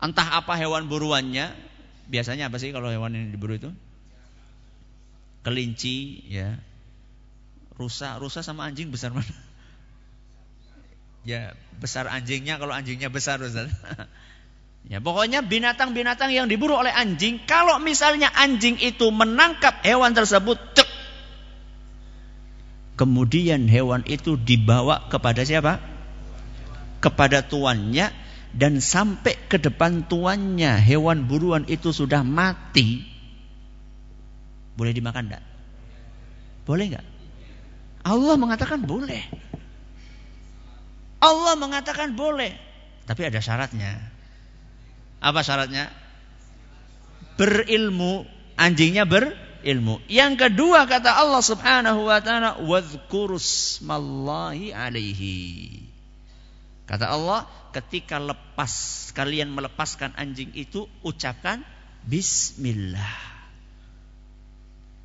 Entah apa hewan buruannya, biasanya apa sih kalau hewan yang diburu itu? Kelinci, ya, Rusa, rusa sama anjing besar mana? Ya, besar anjingnya kalau anjingnya besar Ustaz. Ya, pokoknya binatang-binatang yang diburu oleh anjing, kalau misalnya anjing itu menangkap hewan tersebut, cek. Kemudian hewan itu dibawa kepada siapa? Kepada tuannya dan sampai ke depan tuannya hewan buruan itu sudah mati. Boleh dimakan enggak? Boleh enggak? Allah mengatakan boleh. Allah mengatakan boleh. Tapi ada syaratnya. Apa syaratnya? Berilmu. Anjingnya berilmu. Yang kedua kata Allah subhanahu wa ta'ala. Wadhkurusmallahi alaihi. Kata Allah, ketika lepas kalian melepaskan anjing itu ucapkan bismillah.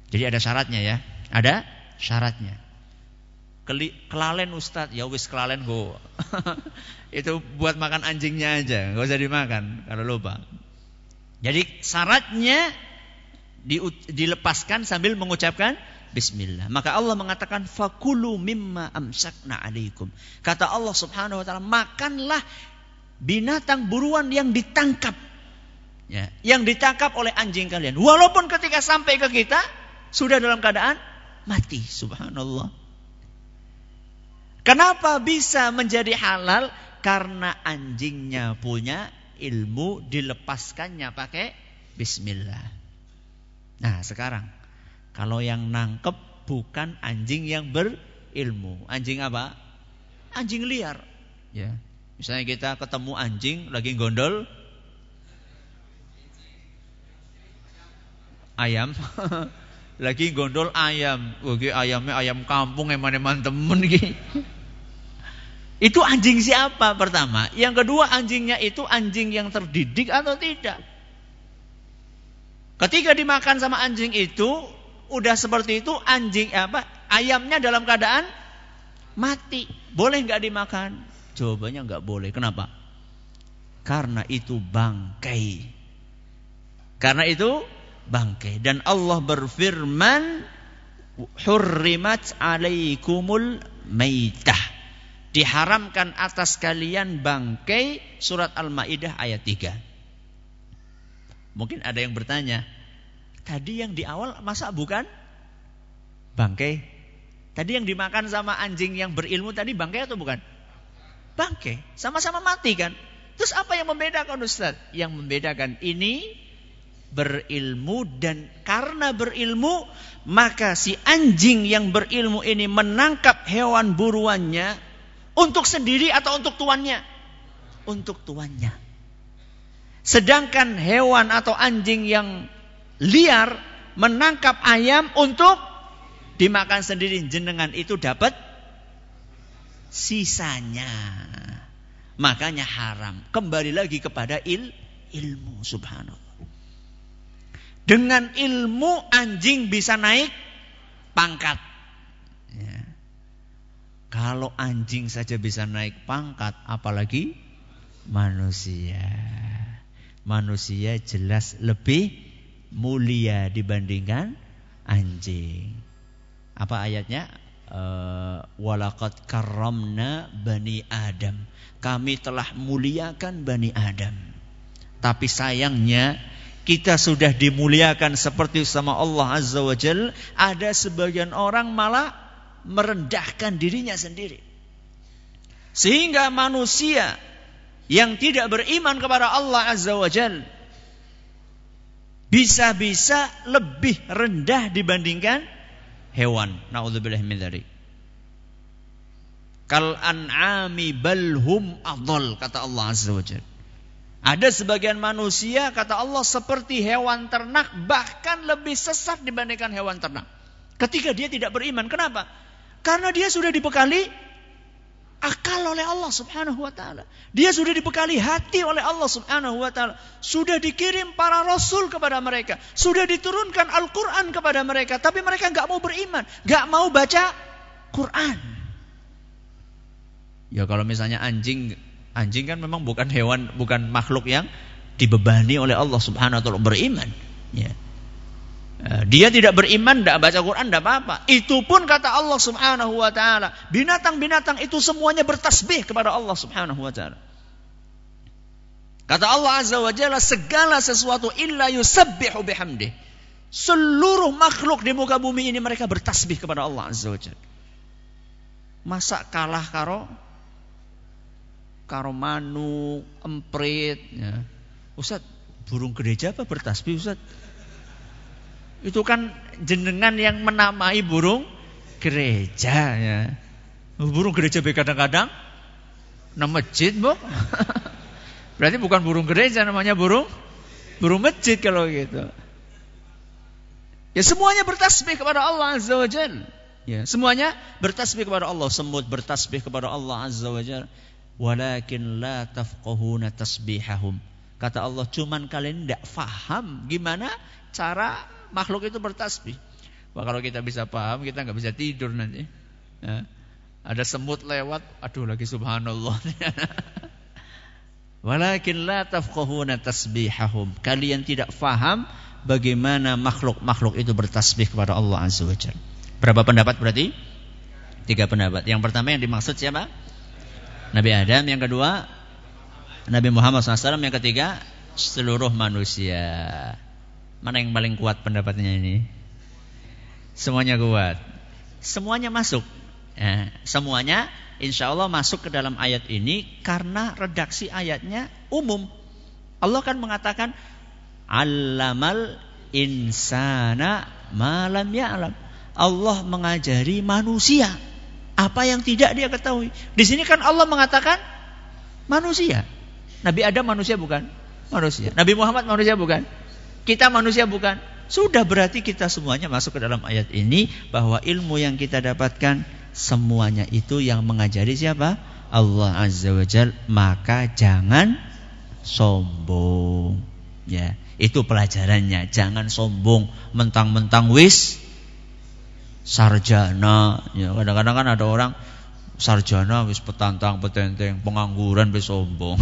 Jadi ada syaratnya ya. Ada syaratnya. Keli, kelalen Ustadz, ya wis kelalen go. itu buat makan anjingnya aja, nggak usah dimakan kalau lupa. Jadi syaratnya di, dilepaskan sambil mengucapkan Bismillah. Maka Allah mengatakan fakulu mimma amsakna alaikum. Kata Allah Subhanahu wa taala, makanlah binatang buruan yang ditangkap. Ya, yang ditangkap oleh anjing kalian. Walaupun ketika sampai ke kita sudah dalam keadaan mati. Subhanallah. Kenapa bisa menjadi halal? Karena anjingnya punya ilmu dilepaskannya pakai bismillah. Nah, sekarang kalau yang nangkep bukan anjing yang berilmu. Anjing apa? Anjing liar. Ya. Misalnya kita ketemu anjing lagi gondol ayam. lagi gondol ayam. Oke, ayamnya ayam kampung eman-eman temen gitu. Itu anjing siapa? Pertama? Yang kedua anjingnya itu anjing yang terdidik atau tidak? Ketika dimakan sama anjing itu udah seperti itu anjing apa ayamnya dalam keadaan mati. Boleh nggak dimakan? Jawabannya nggak boleh. Kenapa? Karena itu bangkai. Karena itu bangkai. Dan Allah berfirman hurrimat alaikumul maitah diharamkan atas kalian bangkai surat al-maidah ayat 3 mungkin ada yang bertanya Tadi yang di awal masa bukan bangkai? Tadi yang dimakan sama anjing yang berilmu tadi bangkai atau bukan? Bangkai. Sama-sama mati kan? Terus apa yang membedakan Ustaz? Yang membedakan ini berilmu dan karena berilmu maka si anjing yang berilmu ini menangkap hewan buruannya untuk sendiri atau untuk tuannya? Untuk tuannya. Sedangkan hewan atau anjing yang liar menangkap ayam untuk dimakan sendiri jenengan itu dapat sisanya makanya haram kembali lagi kepada il ilmu subhanallah dengan ilmu anjing bisa naik pangkat. Kalau anjing saja bisa naik pangkat apalagi manusia manusia jelas lebih mulia dibandingkan anjing. Apa ayatnya? Uh, Walaqad karramna bani Adam. Kami telah muliakan bani Adam. Tapi sayangnya kita sudah dimuliakan seperti sama Allah Azza wa Jal, ada sebagian orang malah merendahkan dirinya sendiri. Sehingga manusia yang tidak beriman kepada Allah Azza wa Jal bisa-bisa lebih rendah dibandingkan hewan. Nauzubillah min dzalik. Kal an'ami balhum adol kata Allah Azza wa Jalla. Ada sebagian manusia kata Allah seperti hewan ternak bahkan lebih sesat dibandingkan hewan ternak. Ketika dia tidak beriman, kenapa? Karena dia sudah dibekali akal oleh Allah Subhanahu wa taala. Dia sudah dibekali hati oleh Allah Subhanahu wa taala. Sudah dikirim para rasul kepada mereka, sudah diturunkan Al-Qur'an kepada mereka, tapi mereka nggak mau beriman, nggak mau baca Quran. Ya kalau misalnya anjing anjing kan memang bukan hewan, bukan makhluk yang dibebani oleh Allah Subhanahu wa taala beriman, ya. Eh, dia tidak beriman, tidak baca Quran, tidak apa-apa. Itu pun kata Allah Subhanahu Wa Taala, binatang-binatang itu semuanya bertasbih kepada Allah Subhanahu Wa Taala. Kata Allah Azza wa Jalla, segala sesuatu illa yusabbihu bihamdih. Seluruh makhluk di muka bumi ini mereka bertasbih kepada Allah Azza wa Jalla. Masa kalah karo karo manu, emprit, ya. Ustaz, burung gereja apa bertasbih Ustaz? Itu kan jenengan yang menamai burung gereja ya. Burung gereja kadang-kadang nama masjid, Bu. Berarti bukan burung gereja namanya burung burung masjid kalau gitu. Ya semuanya bertasbih kepada Allah Azza wa Jal. Ya, semuanya bertasbih kepada Allah. Semut bertasbih kepada Allah Azza wa Jal. Walakin la tafqahuna tasbihahum. Kata Allah, cuman kalian tidak faham gimana cara makhluk itu bertasbih. Wah, kalau kita bisa paham, kita nggak bisa tidur nanti. Ya. Ada semut lewat, aduh lagi subhanallah. Walakin la tafqahuna tasbihahum. Kalian tidak faham bagaimana makhluk-makhluk itu bertasbih kepada Allah Azza wa Jalla. Berapa pendapat berarti? Tiga pendapat. Yang pertama yang dimaksud siapa? Nabi Adam. Yang kedua Nabi Muhammad SAW. Yang ketiga seluruh manusia. Mana yang paling kuat pendapatnya ini? Semuanya kuat. Semuanya masuk. Ya, semuanya insya Allah masuk ke dalam ayat ini karena redaksi ayatnya umum. Allah kan mengatakan Allamal insana malam ya'lam. Allah mengajari manusia apa yang tidak dia ketahui. Di sini kan Allah mengatakan manusia. Nabi Adam manusia bukan? Manusia. Nabi Muhammad manusia bukan? Kita manusia bukan? Sudah berarti kita semuanya masuk ke dalam ayat ini bahwa ilmu yang kita dapatkan semuanya itu yang mengajari siapa? Allah Azza wa Jal. Maka jangan sombong. Ya, itu pelajarannya. Jangan sombong mentang-mentang wis sarjana. Ya, kadang-kadang kan ada orang sarjana wis petantang petenteng, pengangguran wis sombong.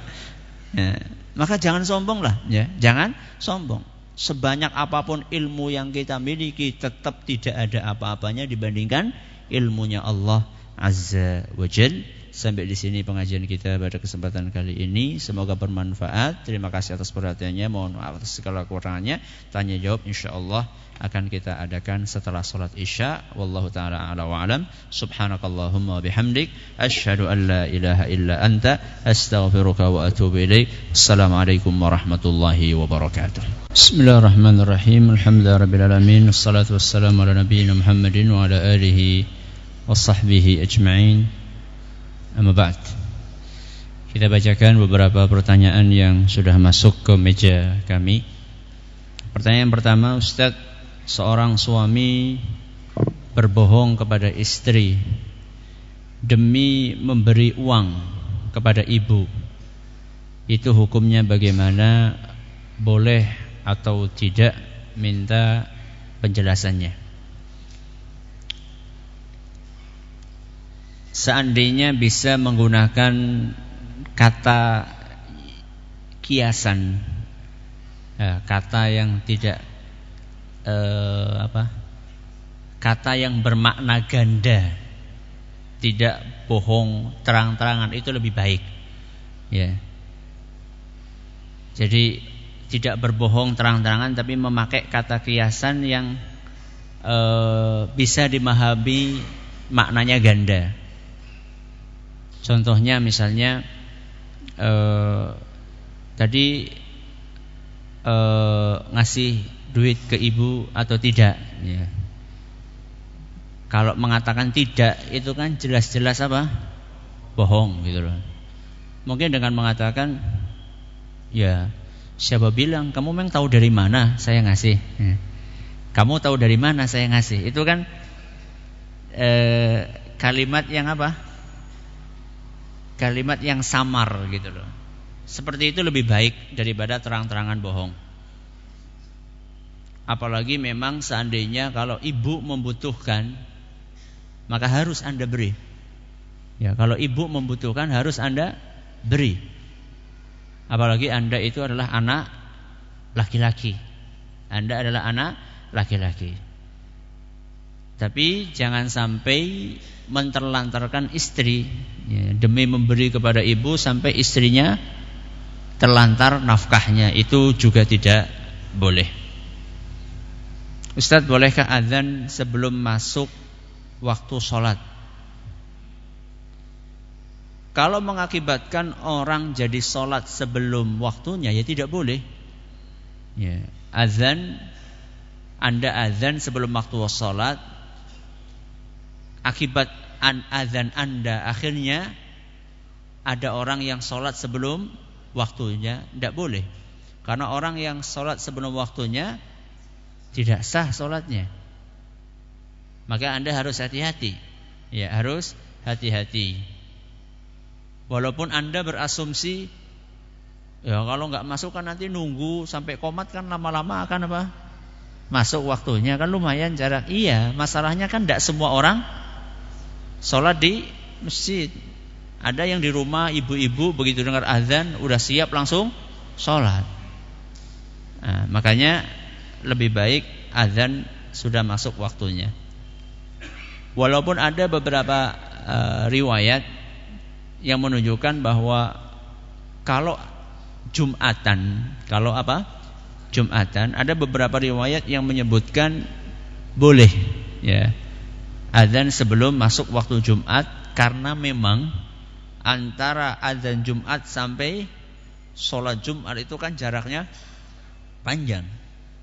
ya, maka jangan sombong lah, ya. Jangan sombong sebanyak apa pun ilmu yang kita miliki tetap tidak ada apa-apanya dibandingkan ilmunya Allah Azza wa Jal. Sampai di sini pengajian kita pada kesempatan kali ini. Semoga bermanfaat. Terima kasih atas perhatiannya. Mohon maaf atas segala kekurangannya. Tanya jawab insya Allah akan kita adakan setelah sholat isya. Wallahu taala ala wa alam. Subhanakallahumma bihamdik. Ashhadu an la ilaha illa anta. Astaghfiruka wa atubu ilaik. Assalamualaikum warahmatullahi wabarakatuh. Bismillahirrahmanirrahim. Alhamdulillah rabbil alamin. Wassalatu wassalamu ala nabiyyina Muhammadin wa ala alihi wa sahbihi ajma'in. Amma ba'd. Kita bacakan beberapa pertanyaan yang sudah masuk ke meja kami. Pertanyaan pertama, Ustadz, seorang suami berbohong kepada istri demi memberi uang kepada ibu. Itu hukumnya bagaimana? Boleh atau tidak minta penjelasannya. seandainya bisa menggunakan kata kiasan ya, kata yang tidak eh, apa? Kata yang bermakna ganda. Tidak bohong terang-terangan itu lebih baik. Ya. Jadi tidak berbohong terang-terangan tapi memakai kata kiasan yang eh, bisa dimahami maknanya ganda. Contohnya misalnya eh, tadi eh, ngasih duit ke ibu atau tidak. Ya. Kalau mengatakan tidak itu kan jelas-jelas apa? Bohong gitu loh. Mungkin dengan mengatakan ya siapa bilang kamu memang tahu dari mana saya ngasih. Ya. Kamu tahu dari mana saya ngasih. Itu kan eh, kalimat yang apa? kalimat yang samar gitu loh. Seperti itu lebih baik daripada terang-terangan bohong. Apalagi memang seandainya kalau ibu membutuhkan maka harus Anda beri. Ya, kalau ibu membutuhkan harus Anda beri. Apalagi Anda itu adalah anak laki-laki. Anda adalah anak laki-laki. Tapi jangan sampai menterlantarkan istri ya, demi memberi kepada ibu sampai istrinya terlantar nafkahnya itu juga tidak boleh. Ustadz bolehkah azan sebelum masuk waktu sholat? Kalau mengakibatkan orang jadi sholat sebelum waktunya ya tidak boleh. Ya, azan anda azan sebelum waktu sholat akibat an azan Anda akhirnya ada orang yang sholat sebelum waktunya tidak boleh karena orang yang sholat sebelum waktunya tidak sah sholatnya maka anda harus hati-hati ya harus hati-hati Walaupun Anda berasumsi ya kalau nggak masuk kan nanti nunggu sampai komat kan lama-lama akan apa? Masuk waktunya kan lumayan jarak. Iya, masalahnya kan tidak semua orang sholat di masjid. Ada yang di rumah ibu-ibu begitu dengar azan udah siap langsung sholat. Nah, makanya lebih baik azan sudah masuk waktunya. Walaupun ada beberapa uh, riwayat yang menunjukkan bahwa kalau Jumatan, kalau apa? Jumatan, ada beberapa riwayat yang menyebutkan boleh ya. Azan sebelum masuk waktu Jumat karena memang antara azan Jumat sampai sholat Jumat itu kan jaraknya panjang.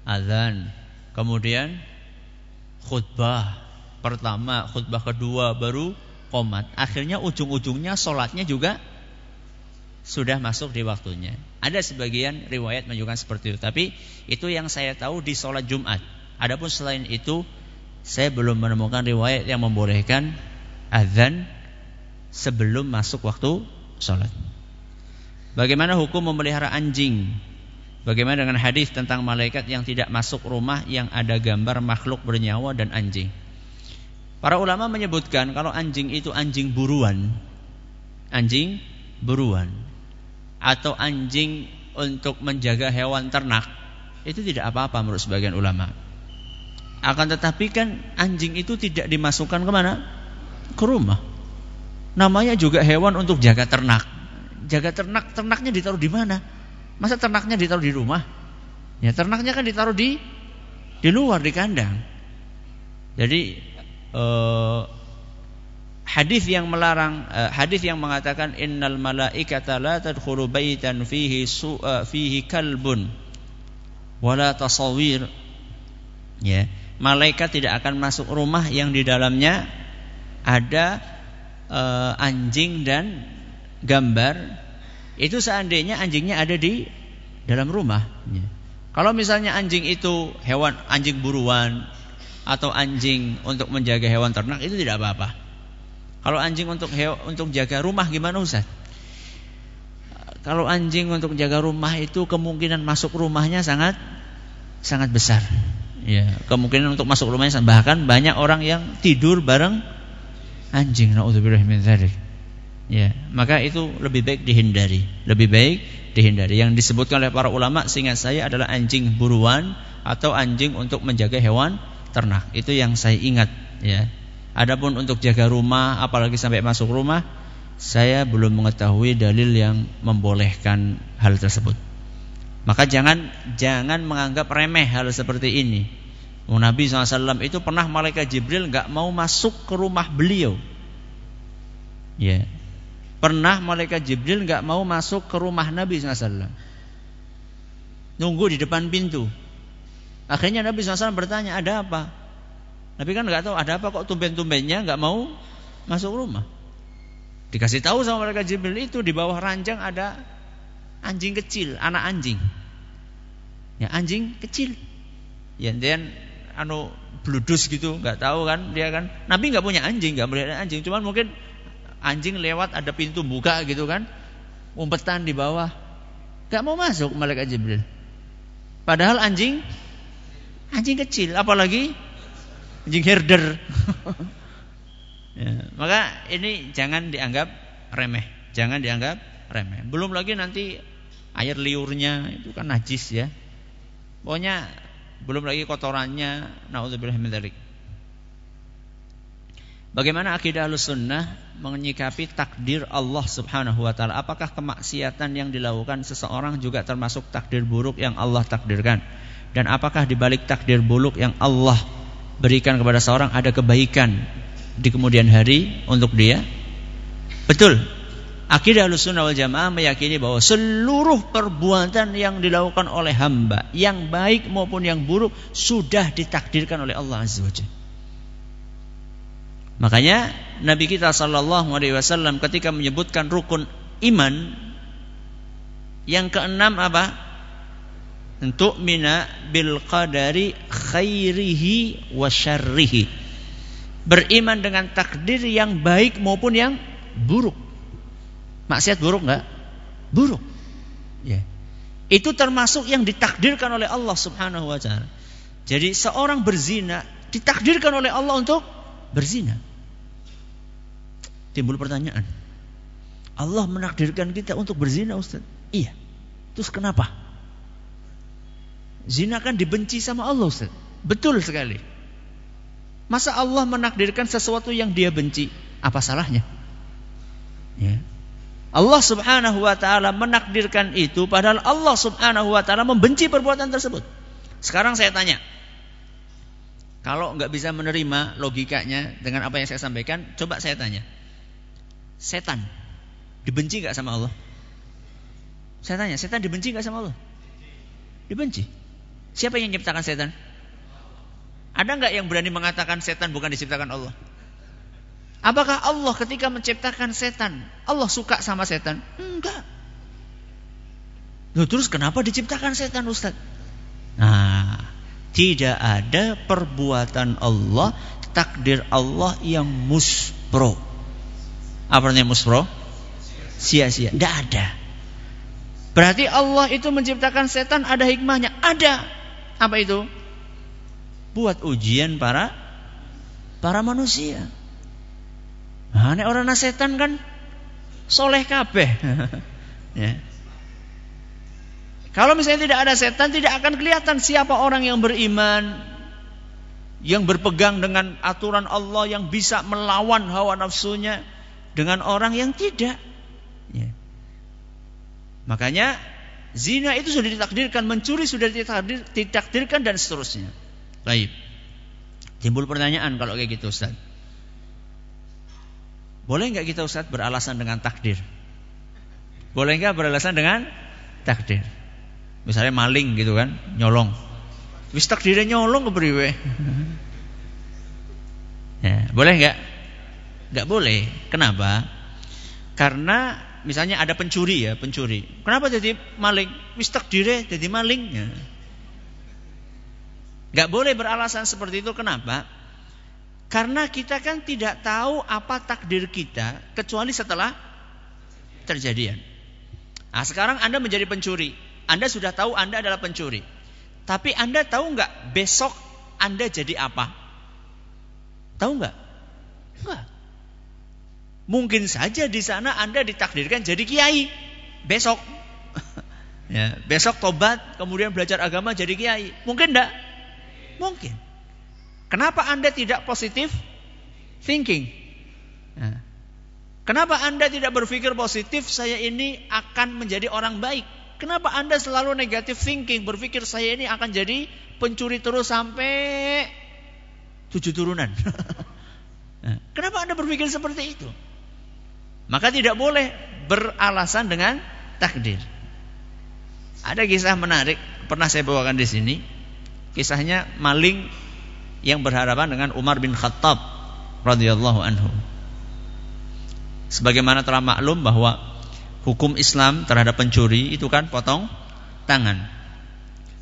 Azan, kemudian khutbah pertama, khutbah kedua baru komat. Akhirnya ujung-ujungnya sholatnya juga sudah masuk di waktunya. Ada sebagian riwayat menunjukkan seperti itu. Tapi itu yang saya tahu di sholat Jumat. Adapun selain itu, saya belum menemukan riwayat yang membolehkan azan sebelum masuk waktu sholat. Bagaimana hukum memelihara anjing? Bagaimana dengan hadis tentang malaikat yang tidak masuk rumah yang ada gambar makhluk bernyawa dan anjing? Para ulama menyebutkan kalau anjing itu anjing buruan, anjing buruan, atau anjing untuk menjaga hewan ternak, itu tidak apa-apa menurut sebagian ulama. Akan tetapi kan anjing itu tidak dimasukkan ke mana? Ke rumah. Namanya juga hewan untuk jaga ternak. Jaga ternak, ternaknya ditaruh di mana? Masa ternaknya ditaruh di rumah? Ya ternaknya kan ditaruh di di luar di kandang. Jadi eh, hadis yang melarang eh, hadis yang mengatakan innal malaikata la tadkhulu baitan fihi su, uh, fihi kalbun wala tasawir ya malaikat tidak akan masuk rumah yang di dalamnya ada uh, anjing dan gambar itu seandainya anjingnya ada di dalam rumah. Kalau misalnya anjing itu hewan anjing buruan atau anjing untuk menjaga hewan ternak itu tidak apa-apa. Kalau anjing untuk hew, untuk jaga rumah gimana Ustaz? Kalau anjing untuk jaga rumah itu kemungkinan masuk rumahnya sangat sangat besar. Ya, kemungkinan untuk masuk rumahnya bahkan banyak orang yang tidur bareng anjing naudzubillah min dzalik. Ya, maka itu lebih baik dihindari. Lebih baik dihindari. Yang disebutkan oleh para ulama seingat saya adalah anjing buruan atau anjing untuk menjaga hewan ternak. Itu yang saya ingat, ya. Adapun untuk jaga rumah apalagi sampai masuk rumah, saya belum mengetahui dalil yang membolehkan hal tersebut. Maka jangan jangan menganggap remeh hal seperti ini. Nabi SAW itu pernah malaikat Jibril nggak mau masuk ke rumah beliau. Ya. Pernah malaikat Jibril nggak mau masuk ke rumah Nabi SAW. Nunggu di depan pintu. Akhirnya Nabi SAW bertanya, ada apa? Nabi kan nggak tahu ada apa kok tumben-tumbennya nggak mau masuk rumah. Dikasih tahu sama malaikat Jibril itu di bawah ranjang ada anjing kecil, anak anjing. Ya anjing kecil. Ya dan anu bludus gitu, nggak tahu kan dia kan. Nabi nggak punya anjing, nggak melihat anjing, cuman mungkin anjing lewat ada pintu buka gitu kan, umpetan di bawah, nggak mau masuk malaikat Jibril. Padahal anjing anjing kecil, apalagi anjing herder. ya, maka ini jangan dianggap remeh, jangan dianggap remeh. Belum lagi nanti air liurnya itu kan najis ya. Pokoknya belum lagi kotorannya naudzubillah min. Bagaimana akidah sunnah menyikapi takdir Allah Subhanahu wa taala? Apakah kemaksiatan yang dilakukan seseorang juga termasuk takdir buruk yang Allah takdirkan? Dan apakah di balik takdir buruk yang Allah berikan kepada seorang ada kebaikan di kemudian hari untuk dia? Betul. Akidah Ahlussunnah wal Jamaah meyakini bahwa seluruh perbuatan yang dilakukan oleh hamba, yang baik maupun yang buruk sudah ditakdirkan oleh Allah Azza wa Makanya Nabi kita sallallahu alaihi wasallam ketika menyebutkan rukun iman yang keenam apa? Untuk mina bil qadari khairihi wa syarrihi. Beriman dengan takdir yang baik maupun yang buruk. Maksiat buruk nggak? Buruk. Ya. Itu termasuk yang ditakdirkan oleh Allah Subhanahu wa taala. Jadi seorang berzina ditakdirkan oleh Allah untuk berzina. Timbul pertanyaan. Allah menakdirkan kita untuk berzina Ustaz. Iya. Terus kenapa? Zina kan dibenci sama Allah Ustaz. Betul sekali. Masa Allah menakdirkan sesuatu yang dia benci? Apa salahnya? Ya. Allah Subhanahu wa taala menakdirkan itu padahal Allah Subhanahu wa taala membenci perbuatan tersebut. Sekarang saya tanya. Kalau nggak bisa menerima logikanya dengan apa yang saya sampaikan, coba saya tanya. Setan dibenci nggak sama Allah? Saya tanya, setan dibenci nggak sama Allah? Dibenci. Siapa yang menciptakan setan? Ada nggak yang berani mengatakan setan bukan diciptakan Allah? Apakah Allah ketika menciptakan setan, Allah suka sama setan? Enggak. Loh, terus kenapa diciptakan setan Ustaz? Nah, tidak ada perbuatan Allah, takdir Allah yang muspro. Apa artinya muspro? Sia-sia. Tidak ada. Berarti Allah itu menciptakan setan ada hikmahnya. Ada. Apa itu? Buat ujian para para manusia. Nah, orang setan kan soleh kabeh. ya. Kalau misalnya tidak ada setan, tidak akan kelihatan siapa orang yang beriman, yang berpegang dengan aturan Allah, yang bisa melawan hawa nafsunya, dengan orang yang tidak. Ya. Makanya zina itu sudah ditakdirkan, mencuri sudah ditakdir, ditakdirkan dan seterusnya. Baik. Timbul pertanyaan kalau kayak gitu Ustaz. Boleh nggak kita Ustaz beralasan dengan takdir? Boleh nggak beralasan dengan takdir? Misalnya maling gitu kan, nyolong. Wis takdirnya nyolong ke ya, boleh nggak? Nggak boleh. Kenapa? Karena misalnya ada pencuri ya, pencuri. Kenapa jadi maling? Wis takdirnya jadi maling. Ya. Gak boleh beralasan seperti itu. Kenapa? Karena kita kan tidak tahu apa takdir kita kecuali setelah terjadian. Nah, sekarang Anda menjadi pencuri. Anda sudah tahu Anda adalah pencuri. Tapi Anda tahu nggak besok Anda jadi apa? Tahu nggak? Enggak. Mungkin saja di sana Anda ditakdirkan jadi kiai besok. ya, besok tobat, kemudian belajar agama jadi kiai. Mungkin enggak? Mungkin. Kenapa Anda tidak positif thinking? Nah, kenapa Anda tidak berpikir positif saya ini akan menjadi orang baik? Kenapa Anda selalu negatif thinking, berpikir saya ini akan jadi pencuri terus sampai tujuh turunan? nah, kenapa Anda berpikir seperti itu? Maka tidak boleh beralasan dengan takdir. Ada kisah menarik pernah saya bawakan di sini. Kisahnya maling yang berhadapan dengan Umar bin Khattab radhiyallahu anhu. Sebagaimana telah maklum bahwa hukum Islam terhadap pencuri itu kan potong tangan.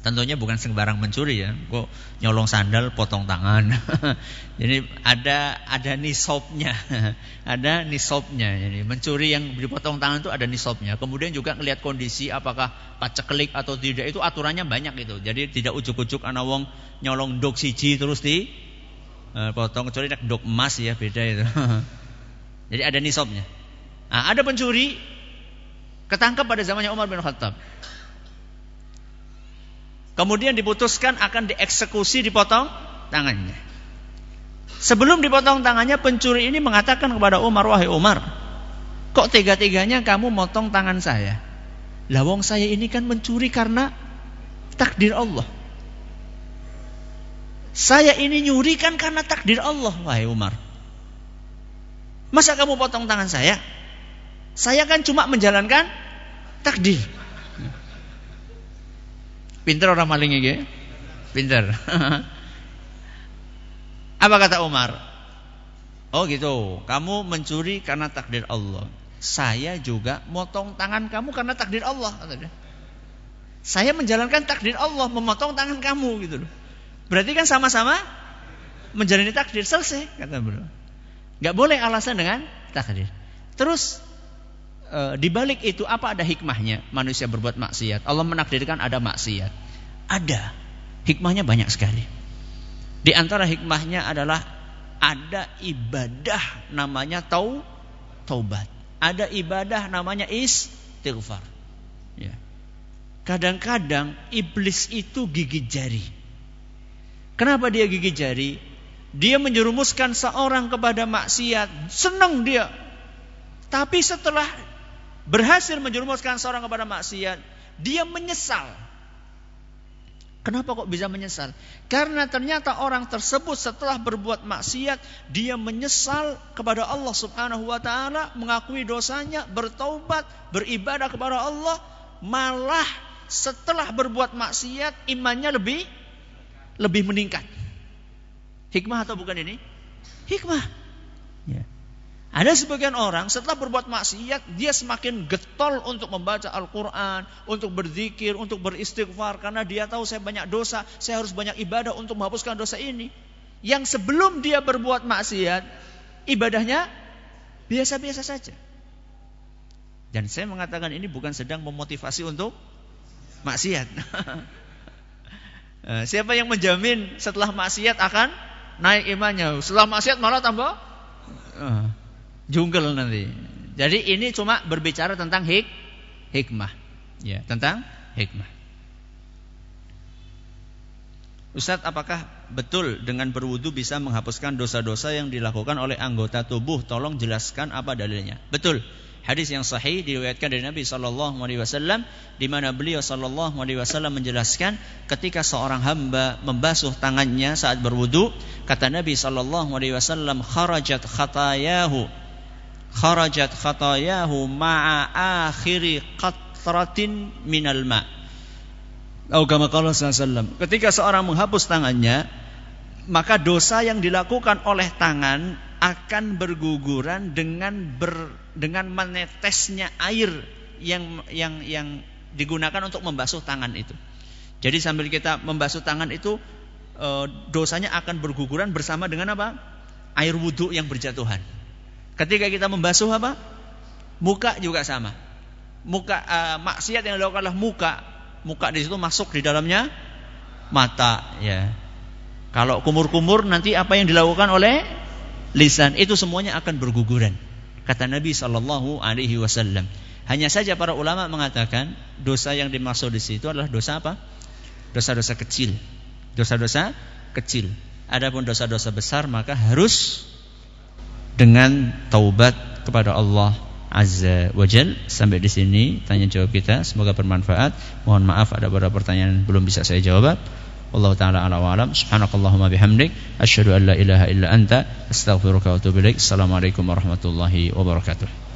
Tentunya bukan sembarang mencuri ya. Kok nyolong sandal potong tangan. Jadi ada ada nisabnya. ada nisabnya. Jadi mencuri yang dipotong tangan itu ada nisabnya. Kemudian juga ngelihat kondisi apakah paceklik atau tidak itu aturannya banyak itu. Jadi tidak ujuk-ujuk anak wong nyolong dok siji terus di uh, potong kecuali dok emas ya beda itu. Jadi ada nisabnya. Nah, ada pencuri ketangkap pada zamannya Umar bin Khattab. Kemudian diputuskan akan dieksekusi dipotong tangannya. Sebelum dipotong tangannya pencuri ini mengatakan kepada Umar, "Wahai Umar, kok tega-teganya kamu motong tangan saya? Lawong saya ini kan mencuri karena takdir Allah. Saya ini nyuri kan karena takdir Allah, wahai Umar. Masa kamu potong tangan saya? Saya kan cuma menjalankan takdir. Pinter orang maling ini. Pinter. Apa kata Umar? Oh gitu, kamu mencuri karena takdir Allah. Saya juga motong tangan kamu karena takdir Allah. Saya menjalankan takdir Allah, memotong tangan kamu gitu loh. Berarti kan sama-sama menjalani takdir selesai kata beliau. Gak boleh alasan dengan takdir. Terus e, di balik itu apa ada hikmahnya manusia berbuat maksiat? Allah menakdirkan ada maksiat. Ada. Hikmahnya banyak sekali. Di antara hikmahnya adalah ada ibadah namanya tau taubat. Ada ibadah namanya istighfar. Ya. Kadang-kadang iblis itu gigit jari. Kenapa dia gigit jari? Dia menjerumuskan seorang kepada maksiat. Senang dia. Tapi setelah berhasil menjerumuskan seorang kepada maksiat, dia menyesal Kenapa kok bisa menyesal? Karena ternyata orang tersebut setelah berbuat maksiat, dia menyesal kepada Allah Subhanahu wa taala, mengakui dosanya, bertaubat, beribadah kepada Allah, malah setelah berbuat maksiat imannya lebih lebih meningkat. Hikmah atau bukan ini? Hikmah. Ya. Ada sebagian orang setelah berbuat maksiat dia semakin getol untuk membaca Al-Quran, untuk berzikir, untuk beristighfar karena dia tahu saya banyak dosa, saya harus banyak ibadah untuk menghapuskan dosa ini. Yang sebelum dia berbuat maksiat, ibadahnya biasa-biasa saja. Dan saya mengatakan ini bukan sedang memotivasi untuk maksiat. Eh, siapa yang menjamin setelah maksiat akan naik imannya? Setelah maksiat malah tambah eh, jungkel nanti. Jadi ini cuma berbicara tentang hik hikmah. Ya, tentang hikmah. Ustadz, apakah betul dengan berwudu bisa menghapuskan dosa-dosa yang dilakukan oleh anggota tubuh? Tolong jelaskan apa dalilnya. Betul. Hadis yang sahih diriwayatkan dari Nabi Shallallahu Alaihi Wasallam, di mana beliau Shallallahu Alaihi Wasallam menjelaskan ketika seorang hamba membasuh tangannya saat berwudu, kata Nabi Shallallahu Alaihi Wasallam, kharajat khatayahu kharajat khatayahu ma'a akhiri qatratin minal ma. Kama qala sallallahu Ketika seorang menghapus tangannya, maka dosa yang dilakukan oleh tangan akan berguguran dengan ber, dengan menetesnya air yang yang yang digunakan untuk membasuh tangan itu. Jadi sambil kita membasuh tangan itu eh, dosanya akan berguguran bersama dengan apa? Air wudhu yang berjatuhan. Ketika kita membasuh apa? Muka juga sama. Muka uh, maksiat yang dilakukan adalah muka. Muka di situ masuk di dalamnya mata ya. Kalau kumur-kumur nanti apa yang dilakukan oleh lisan itu semuanya akan berguguran. Kata Nabi Shallallahu Alaihi Wasallam. Hanya saja para ulama mengatakan dosa yang dimaksud di situ adalah dosa apa? Dosa-dosa kecil. Dosa-dosa kecil. Adapun dosa-dosa besar maka harus dengan taubat kepada Allah Azza wa Jal. Sampai di sini tanya jawab kita. Semoga bermanfaat. Mohon maaf ada beberapa pertanyaan belum bisa saya jawab. Allah taala ala wa alam. Subhanakallahumma bihamdik asyhadu an la ilaha illa anta astaghfiruka wa atubu ilaik. Assalamualaikum warahmatullahi wabarakatuh.